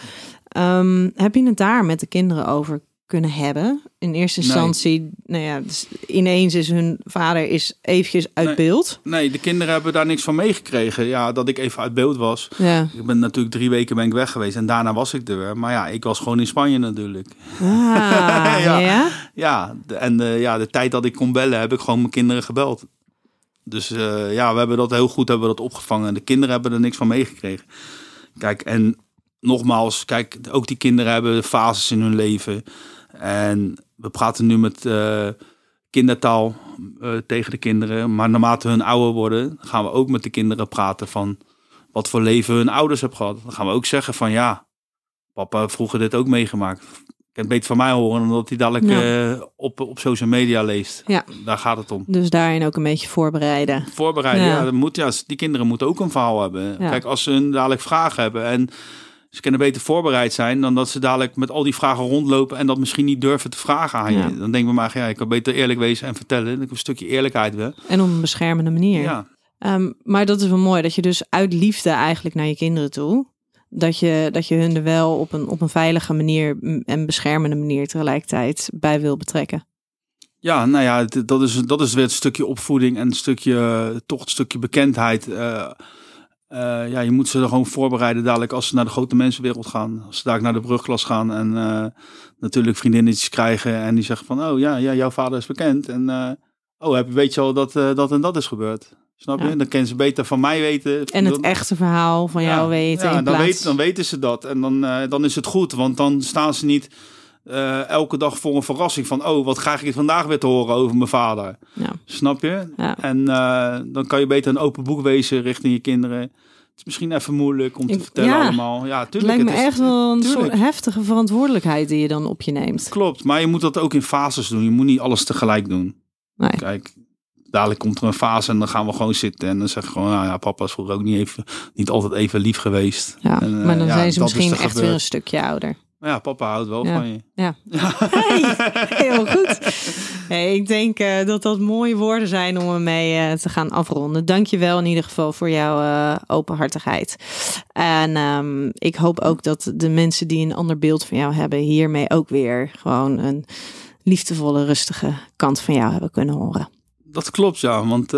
Ehm, heb je het daar met de kinderen over kunnen hebben? In eerste Nee. instantie, nou ja, dus ineens is hun vader is eventjes uit Nee. beeld. Nee, de kinderen hebben daar niks van meegekregen. Ja, dat ik even uit beeld was. Ja. Ik ben natuurlijk drie weken ben ik weg geweest en daarna was ik er weer. Maar ja, ik was gewoon in Spanje natuurlijk. Ah, ja. Ja. En de, ja, de tijd dat ik kon bellen heb ik gewoon mijn kinderen gebeld. Dus eh, ja, we hebben dat heel goed hebben we dat opgevangen. En de kinderen hebben er niks van meegekregen. Kijk, en nogmaals, kijk, ook die kinderen hebben fases in hun leven. En we praten nu met eh, kindertaal eh, tegen de kinderen. Maar naarmate hun ouder worden, gaan we ook met de kinderen praten van wat voor leven hun ouders hebben gehad. Dan gaan we ook zeggen van ja, papa vroeger dit ook meegemaakt. Ik kan het beter van mij horen dan dat hij dadelijk Ja. eh, op, op social media leest. Ja. Daar gaat het om. Dus daarin ook een beetje voorbereiden. Voorbereiden, Ja. ja. dat moet, ja, die kinderen moeten ook een verhaal hebben. Kijk, als ze hun dadelijk vragen hebben en ze kunnen beter voorbereid zijn dan dat ze dadelijk met al die vragen rondlopen en dat misschien niet durven te vragen aan je. Ja. Dan denken we maar, ja, ik kan beter eerlijk wezen en vertellen. Dat ik een stukje eerlijkheid wil. En op een beschermende manier. Ja. Ehm, maar dat is wel mooi, dat je dus uit liefde eigenlijk naar je kinderen toe... dat je, dat je hun er wel op een, op een veilige manier en beschermende manier tegelijkertijd bij wil betrekken. Ja, nou ja, het- dat is, dat is weer het stukje opvoeding en een stukje, toch het stukje bekendheid. Eh, eh, ja, je moet ze er gewoon voorbereiden dadelijk als ze naar de grote mensenwereld gaan. Als ze daar naar de brugklas gaan en eh, natuurlijk vriendinnetjes krijgen en die zeggen van, oh ja, ja jouw vader is bekend. En eh, oh, heb, weet je al dat dat en dat is gebeurd? Snap je? Ja. Dan kunnen ze beter van mij weten. En het echte verhaal van jou weten Ja, in dan, plaats... weet, dan weten ze dat. En dan, dan is het goed. Want dan staan ze niet eh, elke dag voor een verrassing van... oh, wat krijg ik vandaag weer te horen over mijn vader? Ja. Snap je? Ja. En eh, dan kan je beter een open boek wezen richting je kinderen. Het is misschien even moeilijk om te Ik- vertellen ja. allemaal. Ja, Het tuurlijk. lijkt me het is- echt wel een tuurlijk. soort heftige verantwoordelijkheid die je dan op je neemt. Klopt, maar je moet dat ook in fases doen. Je moet niet alles tegelijk doen. Nee. Kijk, dadelijk komt er een fase en dan gaan we gewoon zitten. En dan zeg je gewoon, nou ja, papa is vroeger ook niet, even, niet altijd even lief geweest. Ja, En, eh, maar dan ja, zijn ze misschien echt weer een stukje ouder. Maar ja, papa houdt wel Ja. van je. Ja. Hey, heel goed. Hey, ik denk eh, dat dat mooie woorden zijn om ermee eh, te gaan afronden. Dank je wel in ieder geval voor jouw eh, openhartigheid. En ehm, ik hoop ook dat de mensen die een ander beeld van jou hebben... hiermee ook weer gewoon een liefdevolle, rustige kant van jou hebben kunnen horen. Dat klopt, ja. Want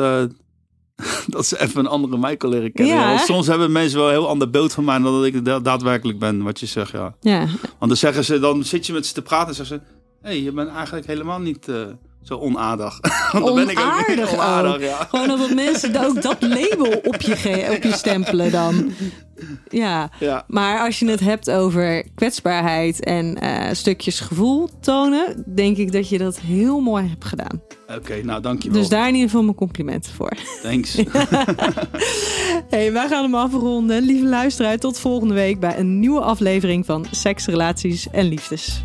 dat ze even een andere kan leren kennen. Ja, soms hebben mensen wel een heel ander beeld van mij dan dat ik da- daadwerkelijk ben, wat je zegt, ja. Ja, Want dan zeggen ze, dan zit je met ze te praten en zeggen ze... Hé, hey, je bent eigenlijk helemaal niet eh, zo onaardig. Want dan ben ik ook niet Onaardig onaardig, ja. Gewoon dat mensen ook dat label op je, op je stempelen dan. Ja, Ja, maar als je het hebt over kwetsbaarheid en eh, stukjes gevoel tonen, denk ik dat je dat heel mooi hebt gedaan. Oké, nou dankjewel. Dus daar in ieder geval mijn complimenten voor. Thanks. Hey, wij gaan hem afronden. Lieve luisteraar, tot volgende week bij een nieuwe aflevering van Seks, Relaties en Liefdes.